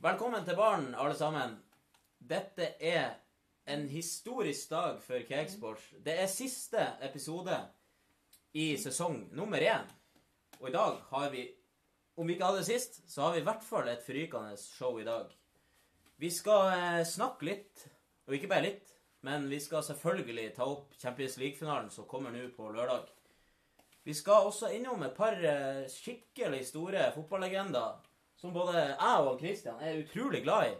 Velkommen til baren, alle sammen. Dette er en historisk dag for Cakesports. Det er siste episode i sesong nummer én. Og i dag har vi, om vi ikke hadde det sist, så har vi i hvert fall et forrykende show i dag. Vi skal eh, snakke litt, og ikke bare litt, men vi skal selvfølgelig ta opp Champions League-finalen som kommer nå på lørdag. Vi skal også innom et par eh, skikkelig store fotballegender som både jeg og Kristian er utrolig glad i,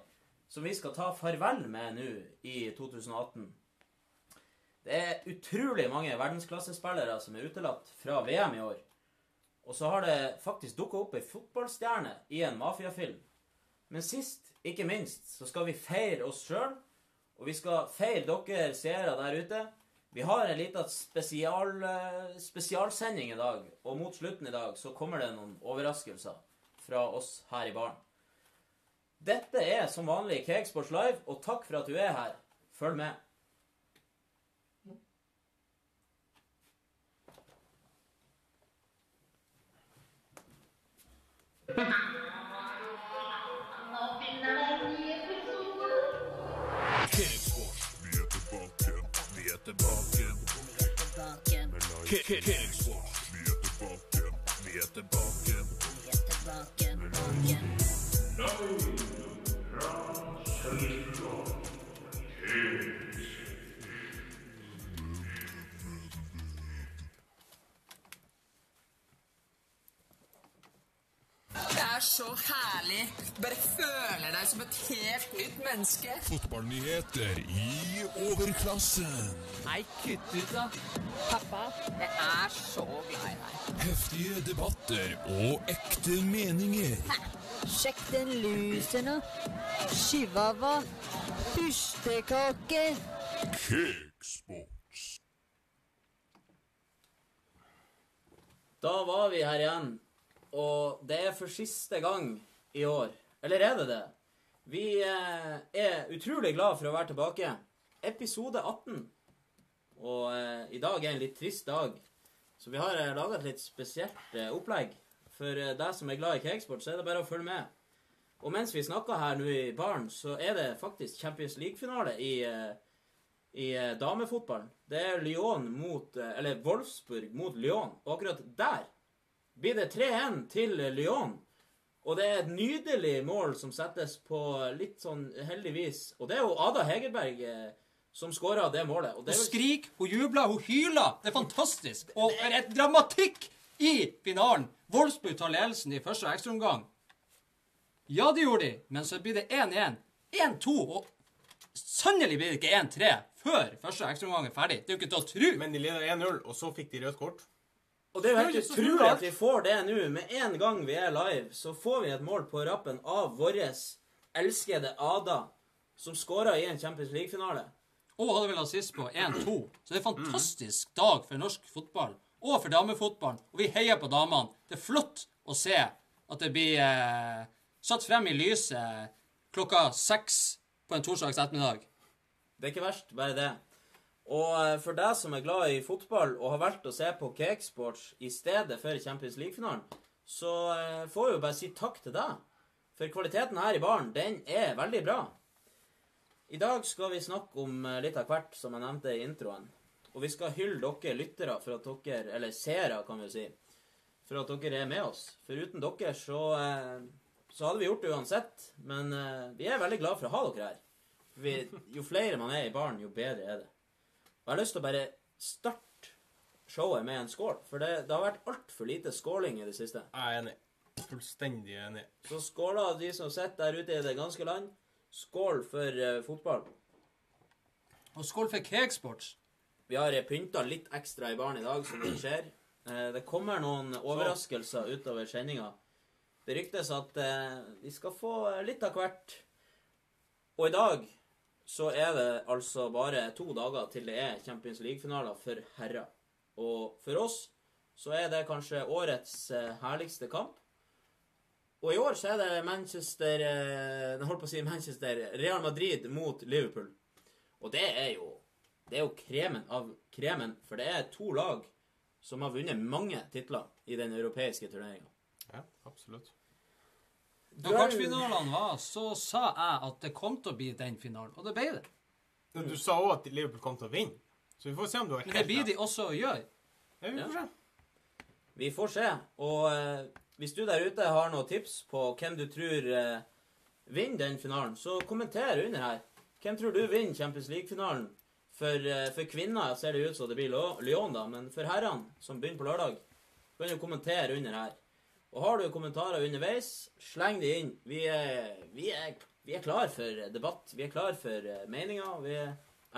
som vi skal ta farvel med nå i 2018. Det er utrolig mange verdensklassespillere som er utelatt fra VM i år. Og så har det faktisk dukka opp ei fotballstjerne i en mafiafilm. Men sist, ikke minst, så skal vi feire oss sjøl, og vi skal feire dere seere der ute. Vi har en liten spesial, eh, spesialsending i dag, og mot slutten i dag så kommer det noen overraskelser fra oss her i baren. Dette er som vanlig Cakesports Live, og takk for at du er her. Følg med. Nå vi er tilbake, vi er tilbake. Det er så herlig. Bare føler deg som et helt nytt menneske. Fotballnyheter i overklassen. Nei, kutt ut, da. Pappa, jeg er så glad i deg. Heftige debatter og ekte meninger. Sjekk den luseren, da. Chihuahua. Pustekake. Cakesports. Da var vi her igjen, og det er for siste gang i år. Eller er det det? Vi eh, er utrolig glad for å være tilbake. Episode 18. Og eh, i dag er en litt trist dag, så vi har eh, laga et litt spesielt eh, opplegg. For eh, deg som er glad i cakesport, så er det bare å følge med. Og mens vi snakker her nå i baren, så er det faktisk Champions League-finale i, eh, i eh, damefotballen. Det er Lyon mot Eller Wolfsburg mot Lyon. Og akkurat der blir det 3-1 til Lyon. Og det er et nydelig mål som settes på litt sånn heldigvis. Og det er jo Ada Hegerberg eh, som skåra det målet. Og det Hun er skriker, hun jubler, hun hyler. Det er fantastisk. Og er et dramatikk i finalen. Wolfsburg tar ledelsen i første ekstraomgang. Ja, det gjorde de, men så blir det 1-1. 1-2, og sannelig blir det ikke 1-3 før første ekstraomgang er ferdig. Det er jo ikke til å tro. Men de leder 1-0, og så fikk de rødt kort. Og det er jo helt utrolig at vi får det nå. Med en gang vi er live, så får vi et mål på rappen av vår elskede Ada, som skåra i en Champions League-finale. Og hadde vel assist på 1-2. Så det er en fantastisk dag for norsk fotball. Og for damefotballen. Og vi heier på damene. Det er flott å se at det blir eh, satt frem i lyset klokka seks på en torsdags ettermiddag. Det er ikke verst, bare det. Og eh, for deg som er glad i fotball og har valgt å se på Cakesports i stedet for Champions League-finalen, så eh, får vi jo bare si takk til deg. For kvaliteten her i baren, den er veldig bra. I dag skal vi snakke om eh, litt av hvert, som jeg nevnte i introen. Og vi skal hylle dere lyttere for at dere, eller seere, kan vi jo si, for at dere er med oss. For uten dere så, så hadde vi gjort det uansett. Men vi er veldig glad for å ha dere her. Vi, jo flere man er i baren, jo bedre er det. Og jeg har lyst til å bare starte showet med en skål. For det, det har vært altfor lite skåling i det siste. Jeg er enig. Fullstendig enig. Så skåla de som sitter der ute i det ganske land. Skål for uh, fotball. Og skål for Cakesports. Vi har eh, pynta litt ekstra i baren i dag, som det skjer. Eh, det kommer noen overraskelser utover sendinga. Det ryktes at eh, vi skal få litt av hvert. Og i dag så er det altså bare to dager til det er Champions League-finaler for herrer. Og for oss så er det kanskje årets eh, herligste kamp. Og i år så er det Manchester eh, Jeg holdt på å si Manchester Real Madrid mot Liverpool. Og det er jo Det er jo kremen av kremen, for det er to lag som har vunnet mange titler i den europeiske turneringa. Ja, absolutt. Da kvartfinalene var, så sa jeg at det kom til å bli den finalen. Og det ble det. Men Du sa òg at Liverpool kom til å vinne. Så vi får se om du har Men det blir de også å gjøre. Ja, vi får se. Vi får se. Og eh, hvis du der ute har noen tips på hvem du tror eh, vinner den finalen, så kommenter under her. Hvem tror du vinner Champions League-finalen? For, eh, for kvinner ser det ut som det blir Lyon, da, men for herrene, som begynner på lørdag, kan du kommentere under her. Og har du kommentarer underveis, sleng de inn. Vi er, vi er, vi er klar for debatt. Vi er klar for eh, meninger. Vi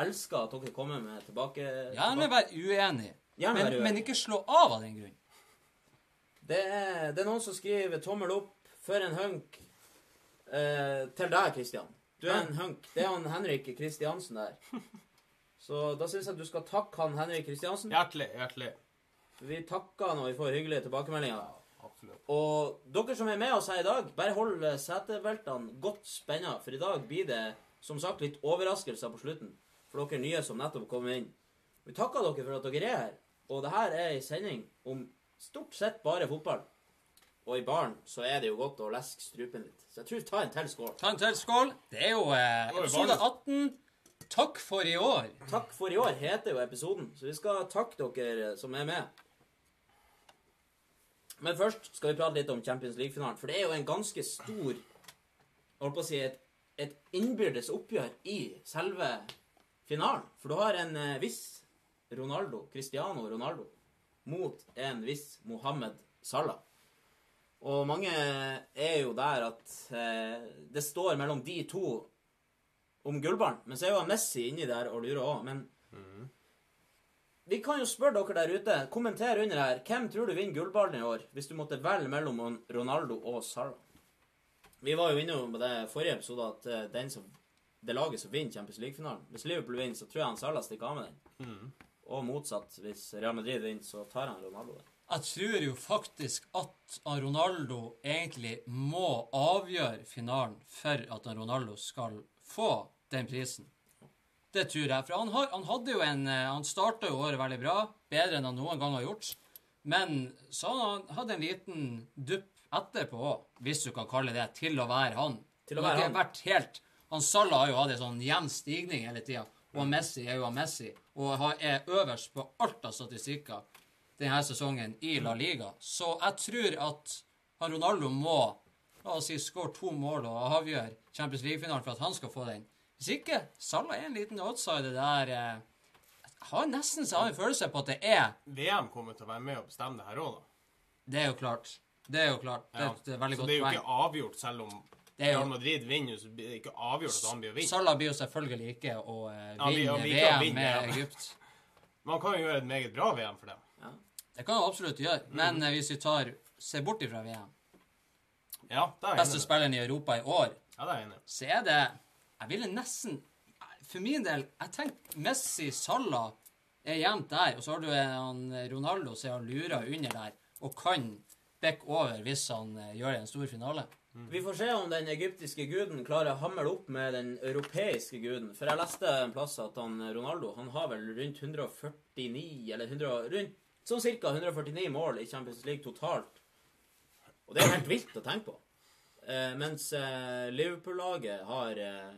elsker at dere kommer med tilbake... Gjerne vær uenig, Gjerne men, uenig. men ikke slå av av den grunn. Det er, det er noen som skriver tommel opp for en hunk eh, til deg, Kristian. Du er en hunk. Det er han Henrik Kristiansen der. Så da syns jeg du skal takke han Henrik Kristiansen. Hjertelig, hjertelig. Vi takker når vi får hyggelige tilbakemeldinger. Absolutt. Og dere som er med oss her i dag, bare hold eh, setebeltene godt spenna, for i dag blir det som sagt litt overraskelser på slutten for dere nye som nettopp kom inn. Vi takker dere for at dere er her. Og det her er ei sending om stort sett bare fotball. Og i baren så er det jo godt å leske strupen litt. Så jeg tror ta en til skål. Ta en til skål. Det er jo eh, episode 18. Takk for i år. Takk for i år heter jo episoden, så vi skal takke dere som er med. Men først skal vi prate litt om Champions League-finalen, for det er jo en ganske stor holdt på å si et, et innbyrdes oppgjør i selve finalen. For du har en eh, viss Ronaldo, Cristiano Ronaldo, mot en viss Mohammed Salah. Og mange er jo der at eh, det står mellom de to om gullballen. Men så er jo Messi inni der og lurer òg. Men vi kan jo spørre dere der ute. Kommenter under her. Hvem tror du vinner gullballen i år, hvis du måtte velge mellom Ronaldo og Salah? Vi var jo inne på det forrige episode at eh, den som, det laget som vinner Champions League-finalen Hvis Liverpool vinner, så tror jeg han Salah stikker av med den. Og motsatt. Hvis Real Madrid vinner, så tar han Ronaldo den. Jeg tror jo faktisk at Ronaldo egentlig må avgjøre finalen for at Ronaldo skal få den prisen. Det tror jeg. For han, har, han hadde jo en eh, Han starta jo året veldig bra. Bedre enn han noen gang har gjort. Men så han hatt en liten dupp etterpå òg, hvis du kan kalle det, til å være han. Til å har være han. vært helt Han Salah har jo hatt en sånn jevn stigning hele tida. Og Messi er jo Messi. Og har- er øverst på alt av statistikker denne sesongen i La Liga. Så jeg tror at han Ronaldo må la oss si, skåre to mål og avgjøre Champions League-finalen for at han skal få den. Hvis ikke, Salah er en liten outsider der eh, Jeg har nesten så har en følelse på at det er VM kommer til å være med og bestemme det her òg, da. Det er jo klart. Det er jo klart. Det, er et veldig Så det er jo poeng. ikke avgjort, selv om Real Madrid vinner, så blir det ikke avgjort at han blir å vinne. Salah blir jo selvfølgelig ikke å eh, blir- han vinne blir VM med ja. Egypt. Man kan jo gjøre et meget bra VM for det. Det kan man absolutt gjøre. Mm. Men eh, hvis vi tar ser bort ifra VM, Ja, beste spilleren i Europa i år, Ja, det er jeg enig så er det Jeg ville nesten For min del Jeg tenker Messi, Salah er jevnt der, og så har du en Ronaldo som han lurer under der, og kan bekke over hvis han eh, gjør en stor finale. Vi får se om den egyptiske guden klarer å hamle opp med den europeiske guden. For jeg leste en plass at han Ronaldo han har vel rundt 149 eller 100, rundt sånn ca. 149 mål i Champions League totalt. Og det er helt vilt å tenke på. Eh, mens eh, Liverpool-laget har eh,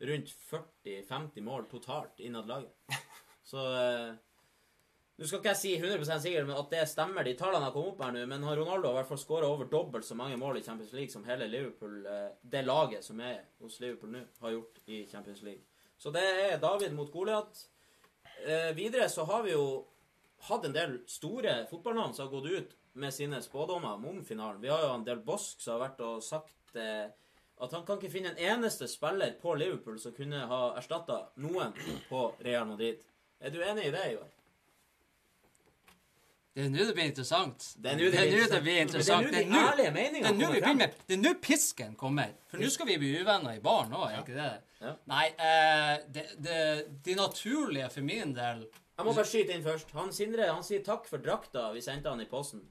rundt 40-50 mål totalt innad laget. Så eh, Nå skal ikke jeg si 100 sikkert men at det stemmer, de tallene har kommet opp her nå, men har Ronaldo har i hvert fall skåra over dobbelt så mange mål i Champions League som hele Liverpool, eh, det laget som er hos Liverpool nå, har gjort i Champions League. Så det er David mot Goliat. Eh, videre så har vi jo hatt en del store fotballnavn som har gått ut med sine spådommer om finalen. Vi har jo en del Bosk som har vært og sagt eh, at han kan ikke finne en eneste spiller på Liverpool som kunne ha erstatta noen på Real Madrid. Er du enig i det, Ivar? Det er nå det blir interessant. Det er nå det det, blir det blir interessant. Det er nå de ærlige meningene det er kommer vi frem. med Det er nå pisken kommer. For nå skal vi bli uvenner i baren òg, er ikke det? Ja. Nei, eh, det, det, de naturlige for min del Jeg må bare skyte inn først. Han Sindre han sier takk for drakta vi sendte han i posten.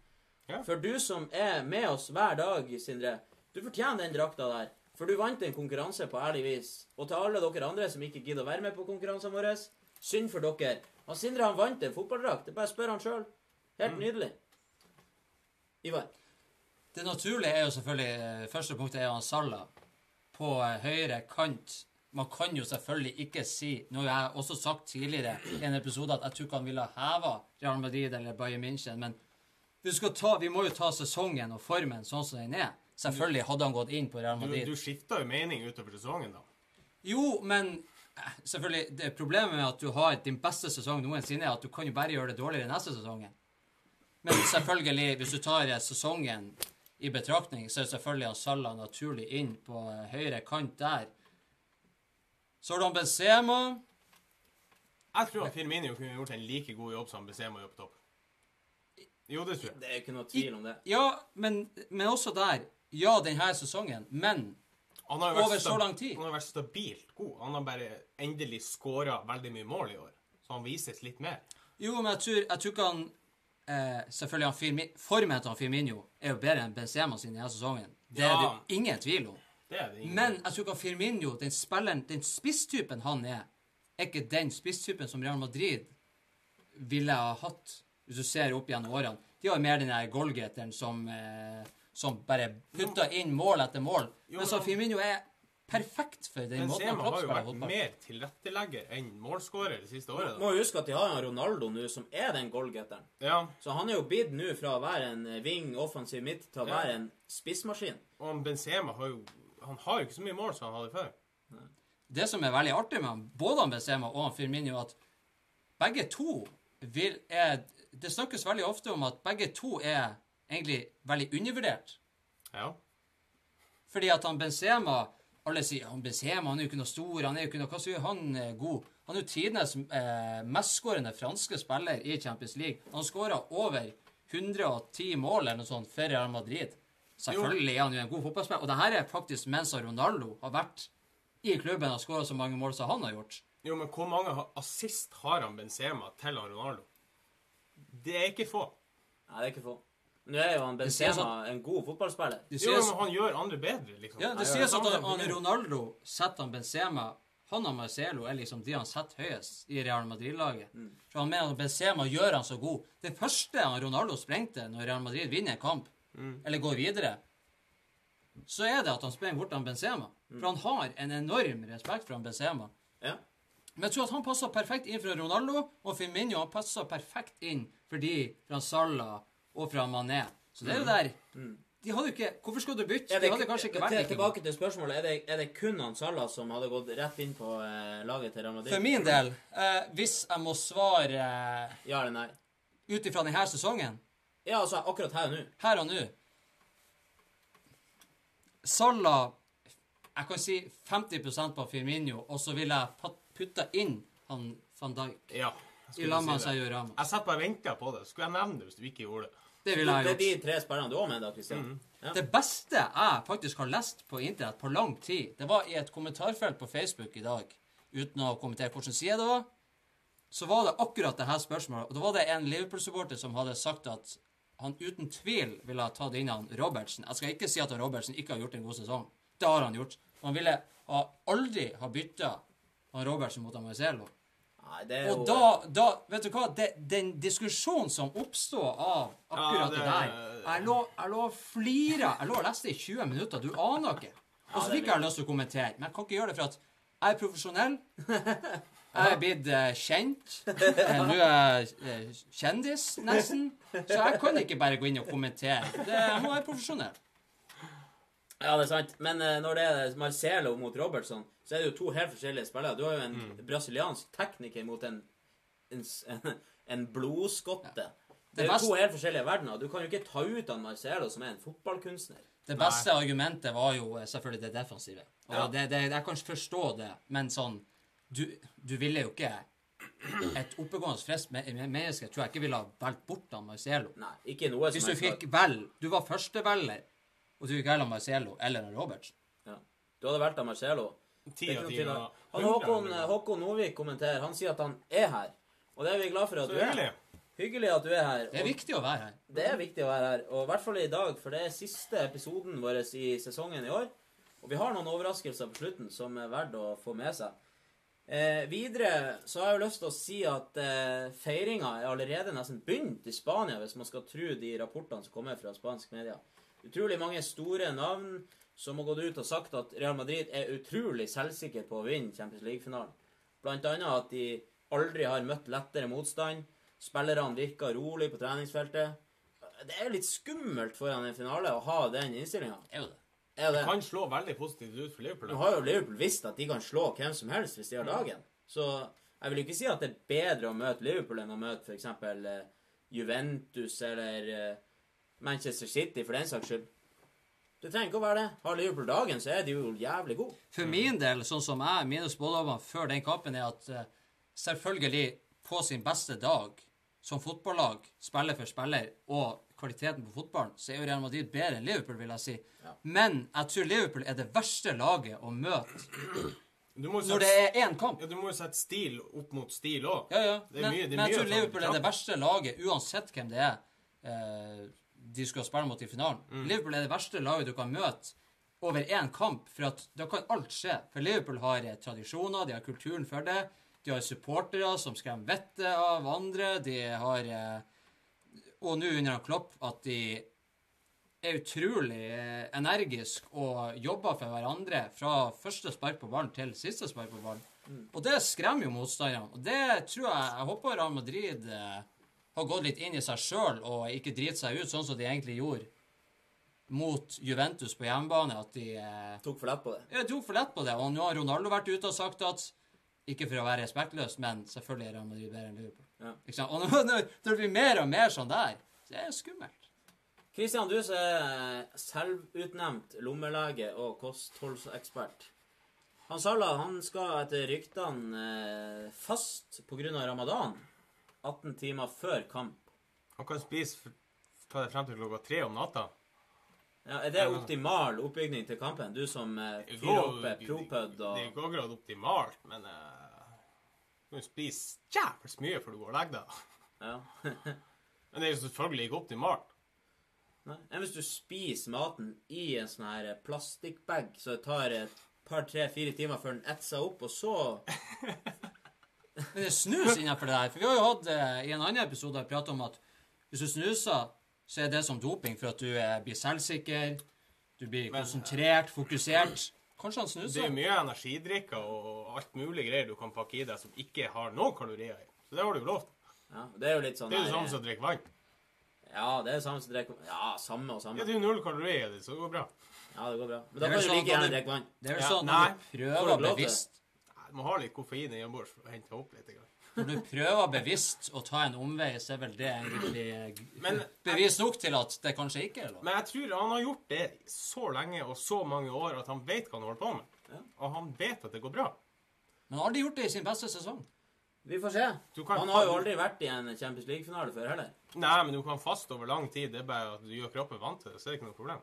Ja. For du som er med oss hver dag, Sindre, du fortjener den drakta der. For du vant en konkurranse på ærlig vis. Og til alle dere andre som ikke gidder å være med på konkurransene våre, synd for dere. Han Sindre han vant en fotballdrakt. Det er bare å spørre han sjøl. Helt Mm. nydelig. Ivar. Det naturlige er jo selvfølgelig eh, Første punktet er han Salla på eh, høyre kant. Man kan jo selvfølgelig ikke si Nå har jeg også sagt tidligere i en episode at jeg tror ikke han ville heva Real Madrid eller Bayern München, men vi, skal ta, vi må jo ta sesongen og formen sånn som den er. Selvfølgelig hadde han gått inn på Real Madrid. du skifta jo mening utover sesongen, da. Jo, men eh, selvfølgelig, det problemet med at du har din beste sesong noensinne, er at du kan jo bare gjøre det dårligere neste sesongen. Men selvfølgelig, hvis du tar sesongen i betraktning, så er selvfølgelig han Salah naturlig inn på eh, høyre kant der. Så har du Benzema. Jeg tror at Firmino kunne gjort en like god jobb som Benzema gjør på topp. Jo, det tror jeg. Det er ikke noe tvil om det. Ja, men, men også der. Ja, denne sesongen, men Over så lang tid. Han har vært stabilt god. Han har bare endelig skåra veldig mye mål i år. Så han vises litt mer. Jo, men jeg tror, jeg tror ikke han eh, Selvfølgelig, han Firmi, formen til han Firmino er jo bedre enn Benzema sin denne sesongen. Det er det jo ingen tvil om. Det det ingen Men jeg tror ikke han Firmino, den spilleren, den spisstypen han er, er ikke den spisstypen som Real Madrid ville ha hatt, hvis du ser opp gjennom årene. De har mer den der goalgetteren som, eh, som bare putter inn mål etter mål. Men så Firmino er perfekt for den måten han Benzema har jo vært mer tilrettelegger enn målskårer det siste året. Må da. jo huske at de har en Ronaldo nå, som er den goalgetteren. Ja, Så han er jo blitt nå fra å være en wing, offensiv midt, til å Ja. være en spissmaskin. og Benzema har jo Han har jo ikke så mye mål som han hadde før. det som er veldig artig med han, både han Benzema og han Firmino, at begge to vil, er Det snakkes veldig ofte om at begge to er egentlig veldig undervurdert. Ja. Fordi at han Benzema Alle sier han Benzema han er jo ikke noe stor, han er jo ikke noe Hva sier han er god? Han er jo tidenes eh, mestskårende franske spiller i Champions League. Han skåra over 110 mål eller noe sånt for Real Madrid. Selvfølgelig er han jo en god fotballspiller. Og det her er faktisk mens Ronaldo har vært i klubben og skåra så mange mål som han har gjort. Jo, men hvor mange assist har han Benzema til Ronaldo? Det er ikke få. Nei, det er ikke få. Nå er jo han Benzema at, en god fotballspiller. Jo, men han gjør andre bedre, liksom. ja, det Nei, sies at han, han Ronaldo setter han Benzema han og Marcelo er liksom de han setter høyest i Real Madrid-laget. For han mener at Benzema gjør han så god. Det første han Ronaldo sprengte når Real Madrid vinner en kamp, eller går videre, så er det at han sprenger bort han Benzema. For han har en enorm respekt for han Benzema. Ja. Men jeg tror at han passer perfekt inn for Ronaldo, og Firmino han passer perfekt inn for de fra Salah og fra Mané. Så det er jo der De hadde jo ikke Hvorfor skulle du bytte? De hadde kanskje ikke vært til, tilbake til spørsmålet. Er det, er det kun han Salah som hadde gått rett inn på eh, laget til Real Madrid? For min del, eh, hvis jeg må svare eh, Ja eller nei? ut ifra denne sesongen, Ja, altså akkurat her og nå. her og nå Salah Jeg kan si 50% på Firmino, og så vil jeg pat- putte inn han van Dijk Ja. I lag med si det. Sergio Ramos. Jeg satt bare og venta på det. Skulle jeg nevne det hvis du ikke gjorde det? Det Det ville jeg er de tre spillerne du òg mener, Kristian? Ja. Det beste jeg faktisk har lest på internett på lang tid, det var i et kommentarfelt på Facebook i dag, uten å kommentere hvilken side det var, så var det akkurat det her spørsmålet. Og da var det en Liverpool-supporter som hadde sagt at han uten tvil ville ha tatt inn han Robertsen. Jeg skal ikke si at han Robertsen ikke har gjort en god sesong. Det har han gjort. Han ville aldri ha bytta han Robertsen mot han Marcelo. Nei, det er jo Og da, da Vet du hva? Det, den diskusjonen som oppstår av akkurat Ja, det, det- der Jeg lå, og flira. Jeg lå og leste i 20 minutter. Du aner ikke. Og så fikk jeg lyst til å kommentere. Men jeg kan ikke gjøre det for at jeg er profesjonell. Jeg er blitt uh, kjent. Eh, Nå er jeg uh, kjendis, nesten. Så jeg kan ikke bare gå inn og kommentere. Det, må være profesjonell. Ja, det er sant. Men uh, når det er Marcelo mot Robertson, så er det jo to helt forskjellige spillere. Du har jo en Mm. brasiliansk tekniker mot en, en, en blodskotte. Det Det er jo to helt forskjellige verdener. Du kan jo ikke ta ut han Marcelo, som er en fotballkunstner. Det beste argumentet var jo eh, selvfølgelig det defensive. Og Ja. det, det, jeg kan forstå det, men sånn Du, du ville jo ikke Et oppegående, friskt me- me- menneske tror jeg ikke ville ha valgt bort han Marcelo. Nei, ikke noe som Hvis du fikk vel Du var førstevelger, og du gikk heller Marcelo eller Roberts. Ja. Du hadde valgt Marcelo. Ti av ti Håkon. Håkon Novik kommenterer. Han sier at han er her. Og det er vi glad for at Så du er. hyggelig. Hyggelig at du er her. Det er viktig å være her. Det er viktig å være her, og i hvert fall i dag, for det er siste episoden vår i sesongen i år. Og vi har noen overraskelser på slutten som er verdt å få med seg. Eh, videre så har jeg jo lyst til å si at eh, feiringa er allerede nesten begynt i Spania, hvis man skal tro de rapportene som kommer fra spansk media. Utrolig mange store navn som har gått ut og sagt at Real Madrid er utrolig selvsikker på å vinne Champions League-finalen. Blant annet at de aldri har møtt lettere motstand. Spillerne virker rolig på treningsfeltet. Det er litt skummelt foran en finale å ha den innstillinga. Er jo det. Er det? Kan slå veldig positivt ut for Liverpool. Nå har jo Liverpool visst at de kan slå hvem som helst hvis de har dagen. Så jeg vil ikke si at det er bedre å møte Liverpool enn å møte f.eks. Eh, Juventus eller eh, Manchester City, for den saks skyld. Det trenger ikke å være det. Har Liverpool dagen, så er de jo jævlig gode. For min del, sånn som jeg, mine spådommer før den kampen, er at eh, selvfølgelig på sin beste dag som fotballag, spiller for spiller, og kvaliteten på fotballen, så er jo Real Madrid bedre enn Liverpool, vil jeg si. Ja. Men jeg tror Liverpool er det verste laget å møte Sette, når det er én kamp. ja, du må jo sette stil opp mot stil òg. Ja, ja. Men, mye- men jeg tror Liverpool er det verste laget, uansett hvem det er eh, de skal spille mot i finalen. Mm. Liverpool er det verste laget du kan møte over én kamp, for at da kan alt skje. For Liverpool har eh, tradisjoner, de har kulturen for det. De har supportere som skremmer vettet av andre. De har eh, Og nå under Klopp at de er utrolig energiske energisk og jobber for hverandre fra første spark på ballen til siste spark på ballen. Og det skremmer jo motstanderne. Og det tror jeg Jeg håper Real Madrid eh, har gått litt inn i seg sjøl og ikke driter seg ut sånn som de egentlig gjorde mot Juventus på hjemmebane. At de eh, Tok for lett på det. Ja, tok for lett på det. Og nå har Ronaldo vært ute og sagt at ikke for å være respektløs, men selvfølgelig er Real Madrid bedre enn Liverpool. Ja. Ikke sant? Og når når det blir mer og mer sånn der, så er det skummelt. Kristian, du som er selvutnevnt lommelege og kostholdsekspert. Han Salah han skal etter ryktene eh, fast pga. ramadan 18 timer før kamp. Han kan spise ta det frem til klokka tre om natta. Ja, er det optimal oppbygning til kampen? Du som eh, fyrer opp propud og Det er ikke akkurat optimalt, men eh, du kan spise jævlig mye før du går og legger deg. ja. Men det er jo selvfølgelig ikke optimalt. Nei. Enn hvis du spiser maten i en sånn her plastikkbag, så det tar et par, tre, fire timer før den etser opp, og så Men det er snus innenfor det der. For vi har jo hatt eh, i en annen episode pratet om at hvis du snuser, så er det som doping for at du eh, blir selvsikker, du blir Men- konsentrert, fokusert. Kanskje han snuser? Det er mye energidrikker og alt mulig greier du kan pakke i deg som ikke har noen kalorier i. Så det har du jo lovt. Ja, det er jo litt sånn Det er jo det samme som å drikke vann. Ja, det er samme som drikke Ja, samme og samme. Ja, det er jo null kalorier i det, så det går bra. Ja, det går bra. Men da kan du sånn like gjerne drikke vann. Det er vel sånn at du prøver bevisst må ha litt koffein innabords for å hente opp litt. Når du prøver bevisst å ta en omvei, så er vel det egentlig Men- bevis nok til at det kanskje ikke er lov. Men jeg tror han har gjort det så lenge og så mange år at han vet hva han holder på med. Ja. Og han vet at det går bra. Men han har aldri gjort det i sin beste sesong. Vi får se. Kan- Han har jo aldri vært i en Champions League-finale før heller. Nei, men du kan faste over lang tid. Det er bare at du gjør kroppen vant til det, så er det ikke noe problem.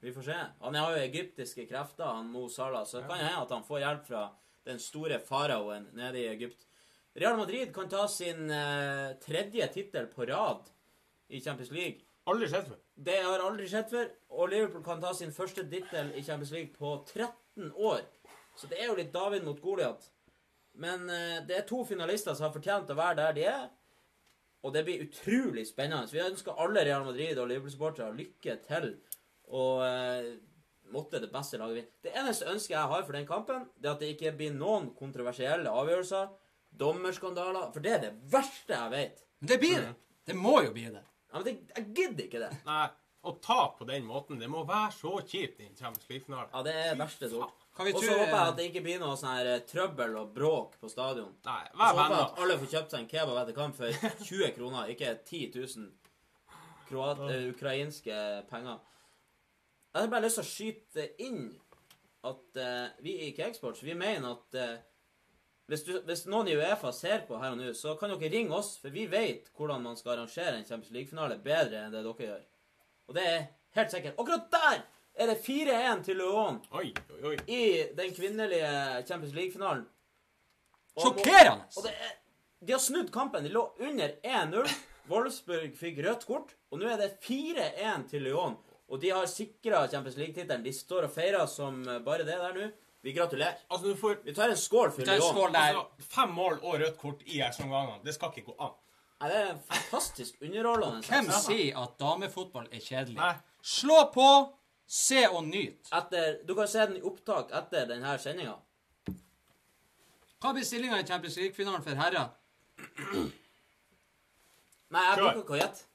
Vi får se. Han har jo egyptiske krefter, han Mo Salah, så det kan hende at han får hjelp fra den store faraoen nede i Egypt. Real Madrid kan ta sin eh, tredje tittel på rad i Champions League. Aldri skjedd før. Det har aldri skjedd før. Og Liverpool kan ta sin første tittel i Champions League på 13 år. Så det er jo litt David mot Goliat. Men eh, det er to finalister som har fortjent å være der de er. Og det blir utrolig spennende. Så Vi ønsker alle Real Madrid og Liverpool-supportere lykke til. Og eh, måtte det beste laget vinne. Det eneste ønsket jeg har for den kampen, det er at det ikke blir noen kontroversielle avgjørelser. Dommerskandaler. For det er det verste jeg vet. Men det blir det. Det må jo bli det. Ja, men det, jeg gidder ikke det. Nei, å tape på den måten, det må være så kjipt i en Champions League-finale. Ja, det er verste sort. Og så håper jeg at det ikke blir noe sånn her eh, trøbbel og bråk på stadion. Nei, Så håper jeg at alle får kjøpt seg en kebab etter kamp for 20 kroner, ikke 10 000 kroat, eh, ukrainske penger. Jeg har bare lyst til å skyte inn at uh, vi i Cakesports, vi mener at uh, hvis, du, hvis noen i Uefa ser på her og nå, så kan dere ringe oss, for vi vet hvordan man skal arrangere en Champions League-finale bedre enn det dere gjør. Og det er helt sikkert. Akkurat der er det 4-1 til Lyon Oi, oi, oi. i den kvinnelige Champions League-finalen. Sjokkerende! Og det er, de har snudd kampen. De lå under 1-0. Wolfsburg fikk rødt kort, og nå er det 4-1 til Lyon. Og de har sikra Champions League-tittelen. De står og feirer som eh, bare det der nå. Vi gratulerer. Altså, du får Vi tar en skål for Lyon. altså, fem mål og rødt kort i ekstraomgangene. Det skal ikke gå an. Nei, det er fantastisk underholdende. Hvem sier at damefotball er kjedelig? Nei. Slå på, se og nyt. Etter, du kan se den i opptak etter denne sendinga. Hva blir stillinga i Champions League-finalen for herrer? Nei, jeg bruker ikke å gjette.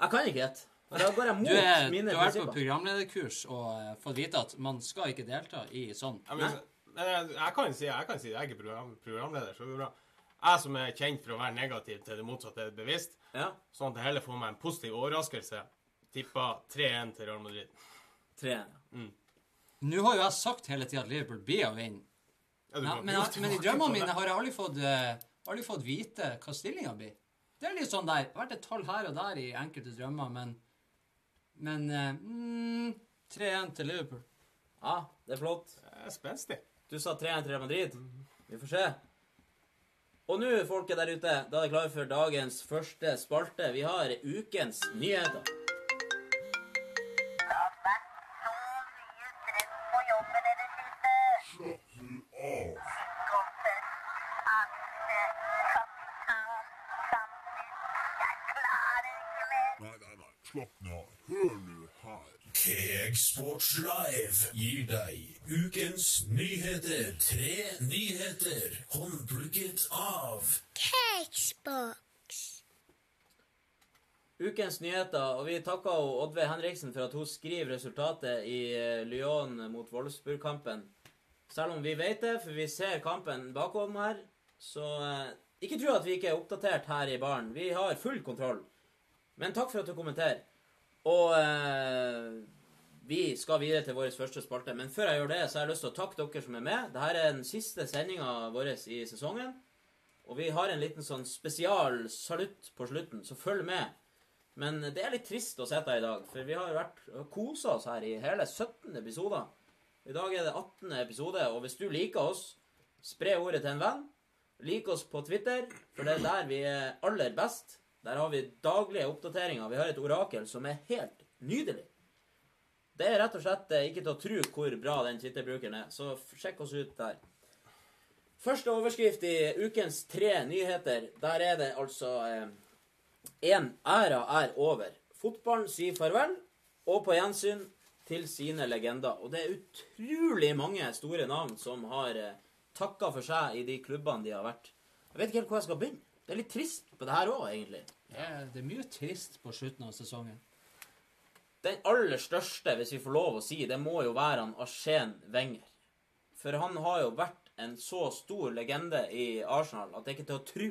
Jeg kan ikke gjette. For Da går jeg mot Du, er, du har vært på programlederkurs og eh, fått vite at man skal ikke delta i sånn. Jeg, men, men jeg, jeg kan si jeg kan si jeg er ikke program, programleder, så det går bra. Jeg som er kjent for å være negativ til det motsatte er bevisst, Ja. sånn at jeg heller får meg en positiv overraskelse, tippa 3-1 til Real Madrid. 3-1. Mm. Nå har jo jeg sagt hele tida at Liverpool blir å vinne. Ja, Ja, men, men i drømmene mine har jeg aldri fått, uh, aldri fått vite hva stillinga blir. Det er litt sånn der. Det har vært et tall her og der i enkelte drømmer, men Men eh, mm, 3-1 til Liverpool. Ja, det er flott. Det er spenstig. Du sa 3-1 til Real Madrid. Vi får se. Og nå, folket der ute, da er det klare for dagens første spalte. Vi har ukens nyheter. Her. Sports Live gir deg ukens nyheter. Tre nyheter håndplukket av Ukens nyheter, og vi takker Oddve Oddveig Henriksen for at hun skriver resultatet i eh, Lyon mot Wolfsburg-kampen. Selv om vi vet det, for vi ser kampen bakom her, så eh, ikke tro at vi ikke er oppdatert her i baren. Vi har full kontroll. Men takk for at du kommenterer. Og eh, vi skal videre til vår første spalte. Men før jeg gjør det, så har jeg lyst til å takke dere som er med. Dette er den siste sendinga vår i sesongen. Og vi har en liten sånn spesial salutt på slutten, så følg med. Men det er litt trist å sitte her i dag, for vi har jo vært kosa oss her i hele 17 episoder. I dag er det 18. episode, og hvis du liker oss, spre ordet til en venn. Lik oss på Twitter, for det er der vi er aller best. Der har vi daglige oppdateringer. Vi har et orakel som er helt nydelig. Det er rett og slett eh, ikke til å tro hvor bra den Twitter-brukeren er, så sjekk oss ut der. Første overskrift i ukens tre nyheter. Der er det altså Én æra er over. Fotballen sier farvel, og på gjensyn til sine legender. Og det er utrolig mange store navn som har eh, takka for seg i de klubbene de har vært. Jeg vet ikke helt hvor jeg skal begynne. Det er litt trist på det her òg, egentlig. Er, det er mye trist på slutten av sesongen. Den aller største, hvis vi får lov å si, det må jo være han Arsen Wenger. For han har jo vært en så stor legende i Arsenal at det er ikke til å tro.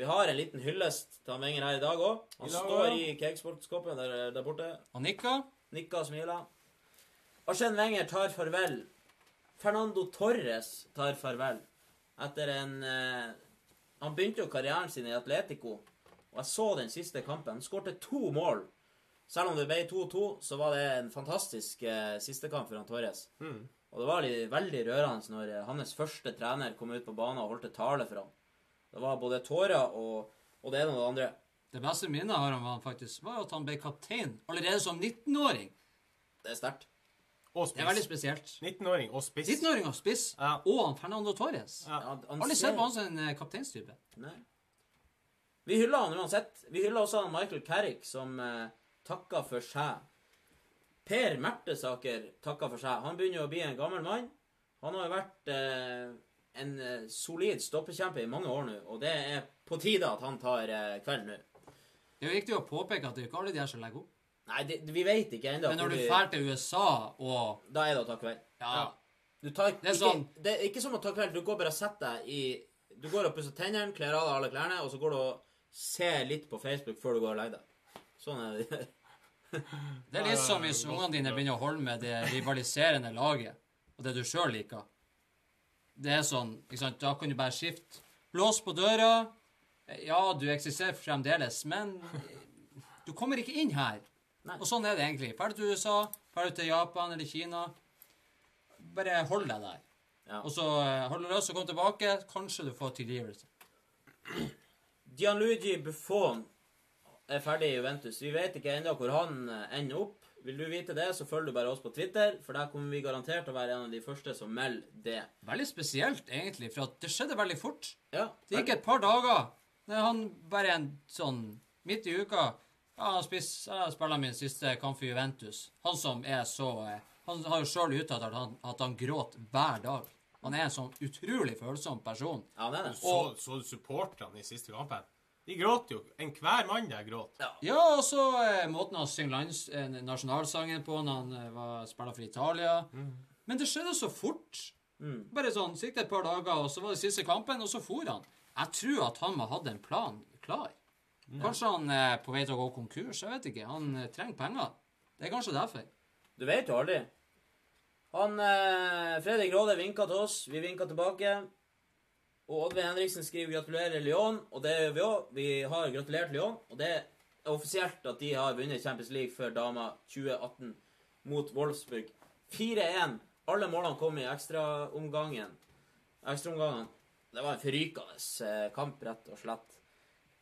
Vi har en liten hyllest til han Wenger her i dag òg. Han dag står ja. i cakesportskåpet der, der borte. Han nikker. Nikker og smiler. Arsen Wenger tar farvel. Fernando Torres tar farvel. Etter en eh, Han begynte jo karrieren sin i Atletico, og jeg så den siste kampen. Han skårte to mål. Selv om det ble 2-2, så var det en fantastisk eh, sistekamp for han Torres. Og det var litt, veldig rørende når eh, hans første trener kom ut på banen og holdt et tale for ham. Det var både tårer og, og det ene og det andre. Det beste minnet har han faktisk, var at han ble kaptein allerede som 19-åring. Det er sterkt. Og Det er veldig spesielt. 19-åring og spiss. 19-åring og spiss. Ja. Og han Fernando Torres. Ja. Ja, han Aldri ser- sett på han som en eh, kapteinstype. Nei. Vi hyller han uansett. Vi hyller også han Michael Carrick, som eh, takker for seg. Per Mertesaker takker for seg. Han begynner jo å bli en gammel mann. Han har jo vært eh, en eh, solid stoppekjempe i mange år nå, og det er på tide at han tar eh, kvelden nå. Det er jo viktig å påpeke at det er ikke alle de her som legger opp. Nei, det, vi vet ikke ennå. Men når du drar til USA og Da er det å ta kveld. Ja. Du tar, Det er ikke, sånn- det er ikke som å ta kveld. Du går bare og setter deg i Du går og pusser tennene, kler av deg alle klærne, og så går du og ser litt på Facebook før du går og legger deg. Sånn er det. Det er litt som hvis ungene dine begynner å holde med det rivaliserende laget, og det du sjøl liker. Det er sånn, ikke sant, Da kan du bare skifte. Lås på døra. Ja, du eksisterer fremdeles, men du kommer ikke inn her. Nei. Og sånn er det egentlig. Drar du til USA, drar du til Japan eller Kina, bare hold deg der. Ja. Og så holder du løs og kom tilbake. Kanskje du får tilgivelse. Gianluigi Buffon er ferdig i Juventus. Vi vet ikke ennå hvor han eh, ender opp. Vil du vite det, så følg du bare oss på Twitter, for der kommer vi garantert til å være en av de første som melder det. Veldig spesielt, egentlig, for at det skjedde veldig fort. Ja, Det gikk et par dager. Er han bare en sånn midt i uka. Ja, han spiller min siste kamp for Juventus. Han som er så eh, Han har jo sjøl uttalt at han, at han gråter hver dag. Han er en sånn utrolig følsom person. Ja, det er det. Så, så du supporterne i siste kampen? De gråt jo. Enhver mann der gråt. Ja, og så eh, måten han synger lands, eh, nasjonalsangen på når han eh, var, spiller for Italia. Men det skjedde så fort. Bare sånn, så gikk det et par dager, og så var det siste kampen, og så for han. Jeg tror at han må ha hatt en plan klar. Kanskje han er på vei til å gå konkurs. Jeg vet ikke. Han eh, trenger penger. Det er kanskje derfor. Du vet jo aldri. Han eh, Fredrik Råde vinka til oss. Vi vinka tilbake. Og Oddveig Henriksen skriver 'gratulerer Lyon', og det gjør vi òg. Vi har gratulert Lyon, og det er offisielt at de har vunnet Champions League før dama 2018 mot Wolfsburg. 4-1. Alle målene kom i ekstraomgangen. Ekstraomgangen. Det var en forrykende eh, kamp, rett og slett.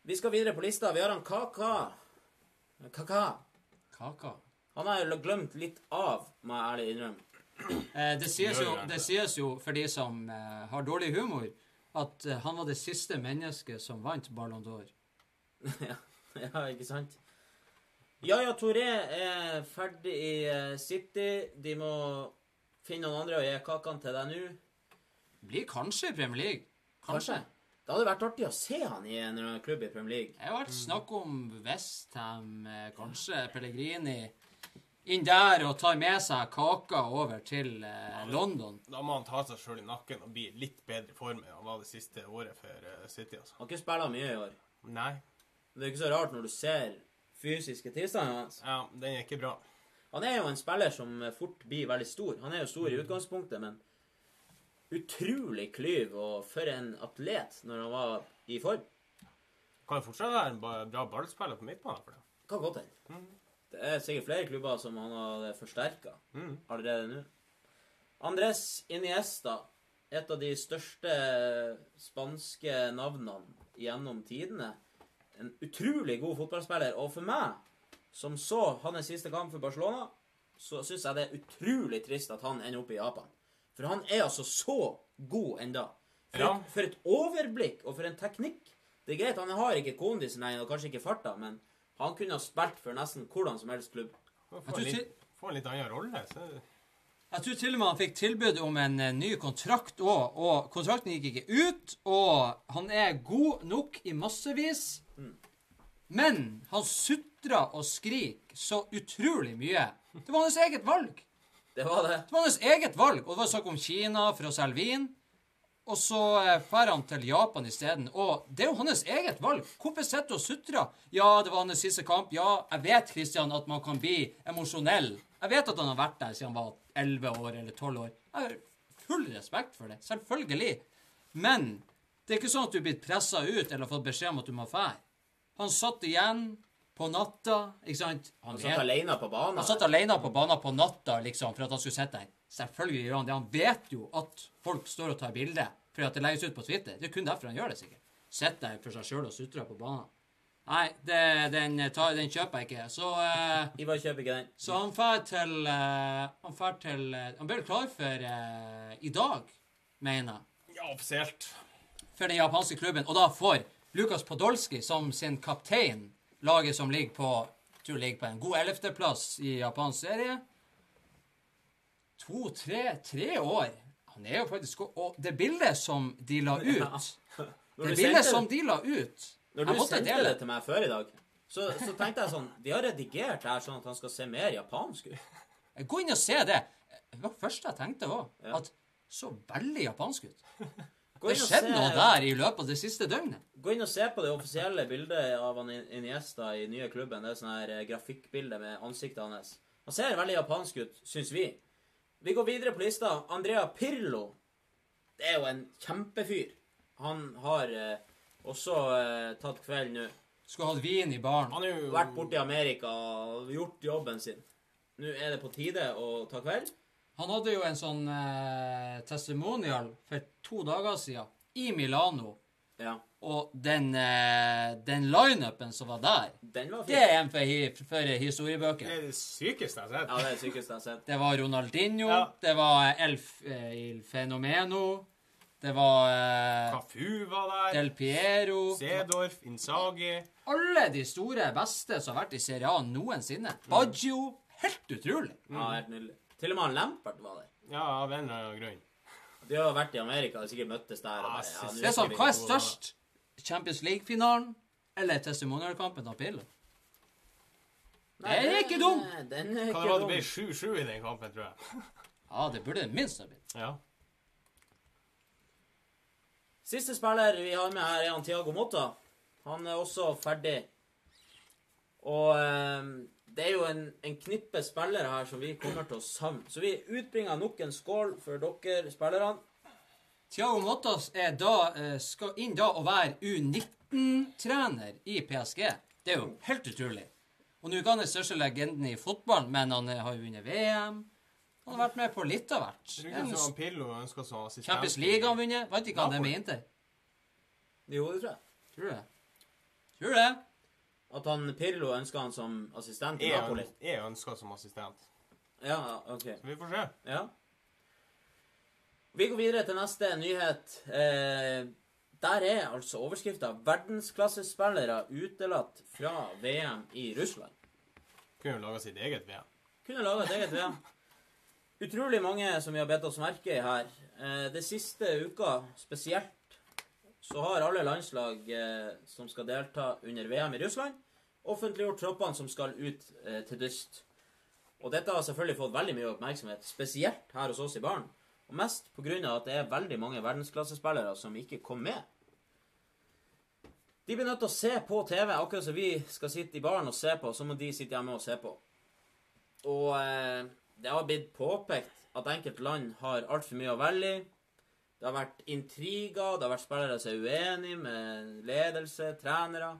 Vi skal videre på lista. Vi har han Kaka. Kaka. Kaka. Han har jo glemt litt av, må jeg ærlig innrømme. Eh, det, sies jo, det. sies jo, for de som eh, har dårlig humor, at eh, han var det siste mennesket som vant Ballon d'Or. ja, ja, ikke sant? Yaya Toré er ferdig i eh, City. De må finne noen andre å gi kakene til deg nå. Blir kanskje i Premier League. Kanskje. Kanskje. Det hadde vært artig å se han i en klubb i Premier League. Det har vært snakk om Westham, eh, kanskje Pellegrini inn der og tar med seg kaka over til eh, London. Da må han ta seg sjøl i nakken og bli litt bedre i form enn han var det siste året for eh, City. altså. Han har ikke spilla mye i år. Nei, Det er ikke så rart når du ser fysiske tilstanden hans. ja, den er ikke bra. Han er jo en spiller som fort blir veldig stor. Han er jo stor i utgangspunktet, men utrolig klyv, og for en atlet når han var i form. Kan jo fortsatt være en bra ballspiller på midtbanen. Kan godt hende. Det er sikkert flere klubber som han har forsterka Mm. allerede nå. Andres Iniesta, et av de største spanske navnene gjennom tidene. En utrolig god fotballspiller. Og for meg, som så hans siste kamp for Barcelona, så syns jeg det er utrolig trist at han ender opp i Japan. For han er altså så god enda. For, Ja. et, for et overblikk og for en teknikk. Det er greit, han har ikke kondisen og kanskje ikke farta, men han kunne ha spilt for nesten hvordan som helst klubb. Få en litt, annen rolle. Så. Jeg tror til og med han fikk tilbud om en eh, ny kontrakt òg, og kontrakten gikk ikke ut. Og han er god nok i massevis, men han sutrer og skriker så utrolig mye. Det var hans eget valg. Det var det. Det var hans eget valg, og det var snakk om Kina for å selge vin. Og så eh, drar han til Japan isteden. Og det er jo hans eget valg. Hvorfor sitter du og sutrer? Ja, det var hans siste kamp. Ja, jeg vet, Christian, at man kan bli emosjonell. Jeg vet at han har vært der siden han var 11 år eller 12 år. Jeg har full respekt for det. Selvfølgelig. Men det er ikke sånn at du er blitt pressa ut eller fått beskjed om at du må fære. Han satt igjen på natta, ikke sant? Han satt alene på banen. Han satt alene på banen på natta liksom, for at han skulle sitte der. Selvfølgelig gjør han det. Han vet jo at folk står og tar bilde fordi at det legges ut på Twitter. Det er kun derfor han gjør det, sikkert. Sitter der for seg sjøl og sutrer på banen. Nei, det, den, tar, den kjøper jeg ikke. Så, uh, Ivar kjøper ikke den. så han drar til uh, Han drar til uh, Han ble klar for eh, i dag, mener jeg Ja, offisielt. for den japanske klubben, og da får Lukas Podolsky som sin kaptein laget som ligger på jeg tror ligger på en god ellevteplass i japansk serie. To, tre, tre år. Han er jo faktisk Og det bildet som de la ut Det bildet som de la ut Når du sendte det til meg før i dag, så, så tenkte jeg sånn De har redigert det her sånn at han skal se mer japansk ut. Gå inn og se det. Det var det første jeg tenkte òg. At så veldig japansk ut. Gå Det skjedde se, noe der i løpet av det siste døgnet. gå inn og se på det offisielle bildet av Iniesta i nye klubben. Det er sånn her eh, grafikkbilde med ansiktet hans. Han ser veldig japansk ut, syns vi. Vi går videre på lista. Andrea Pirlo. Det er jo en kjempefyr. Han har eh, også eh, tatt kveld nå. Skulle hatt vin i baren. Han har jo Vært borte i Amerika og gjort jobben sin. Nå er det på tide å ta kveld. Han hadde jo en sånn eh, testimonial for to dager siden i Milano. Ja, Og den, eh, den lineupen som var der, den var det fin. er en for, hi for Det historiebøker. er det sykeste jeg har sett. Ja, det er det sykeste jeg har sett. Det var Ronaldinho, Ja. det var Elf eh, Il Fenomeno, Det var eh, Cafu var der. Del Piero Sedorf, Insagi. Alle de store beste som har vært i Serie A noensinne. Baggio. Helt utrolig. Ja, helt nydelig. Til og med han Lampert var der. Ja, av en eller annen grunn. De har vært i Amerika og sikkert møttes der. Bare, ja, Det er sånn, Hva er størst? Champions League-finalen eller testimonialkampen av Pirlo? Det er ikke dumt! Den er ikke var det ble 7-7 i den kampen, tror jeg. Ja, det burde det minst ha blitt. Ja. Siste spiller vi har med her, er han Tiago Motta. Han er også ferdig. Og eh, det er jo en, en knippe spillere her som vi kommer til å savne. Så vi utbringer nok en skål for dere spillerne. Thiago Mottas er da, eh, skal inn da og være U19-trener i PSG. Det er jo helt utrolig. Og nå er ikke han den største legenden i fotballen, men han eh, har jo vunnet VM. Han har vært med på litt av hvert. Er. Champions League har han vunnet. Vet ikke han det med Inter. Jo, det tror jeg. Tror du det? Tror du det? At han Pirlo ønsker han som assistent i Er Napoli. er ønska som assistent. Ja, OK. Så vi får se. Ja. Vi går videre til neste nyhet. Eh, der er altså overskrifta 'Verdensklassespillere utelatt fra VM i Russland'. Kunne laga sitt eget VM. Kunne laga et eget VM. Utrolig mange som vi har bedt oss merke i her. Eh, det siste uka spesielt så har alle landslag eh, som skal delta under VM i Russland, offentliggjort troppene som skal ut eh, til dyst. Og dette har selvfølgelig fått veldig mye oppmerksomhet, spesielt her hos oss i baren. Og mest pga. at det er veldig mange verdensklassespillere som ikke kom med. De blir nødt til å se på TV, akkurat som vi skal sitte i baren og se på, så må de sitte hjemme og se på. Og eh, det har blitt påpekt at enkelte land har altfor mye å velge i. Det har vært intriger, det har vært spillere som er uenige med ledelse, trenere.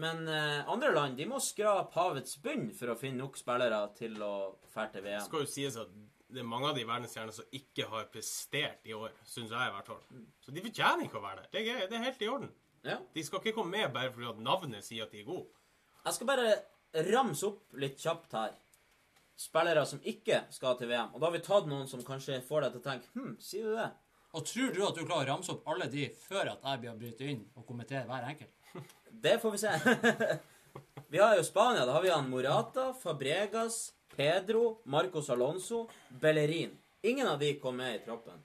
Men eh, andre land de må skrape havets bunn for å finne nok spillere til å fære til VM. Det skal jo sies at det er mange av de verdensstjernene som ikke har prestert i år, syns jeg i hvert fall. Så de fortjener ikke å være der. Det er, det er helt i orden. Ja. De skal ikke komme med bare fordi at navnet sier at de er gode. Jeg skal bare ramse opp litt kjapt her. Spillere som ikke skal til VM. Og da har vi tatt noen som kanskje får deg til å tenke Hm, sier du det? Og tror du at du klarer å ramse opp alle de før at jeg blir å bryte inn og kommentere hver enkelt? Det får vi se. vi har jo Spania. Da har vi han Morata, Fabregas, Pedro, Marcos Alonso, Bellerin. Ingen av de kom med i troppen.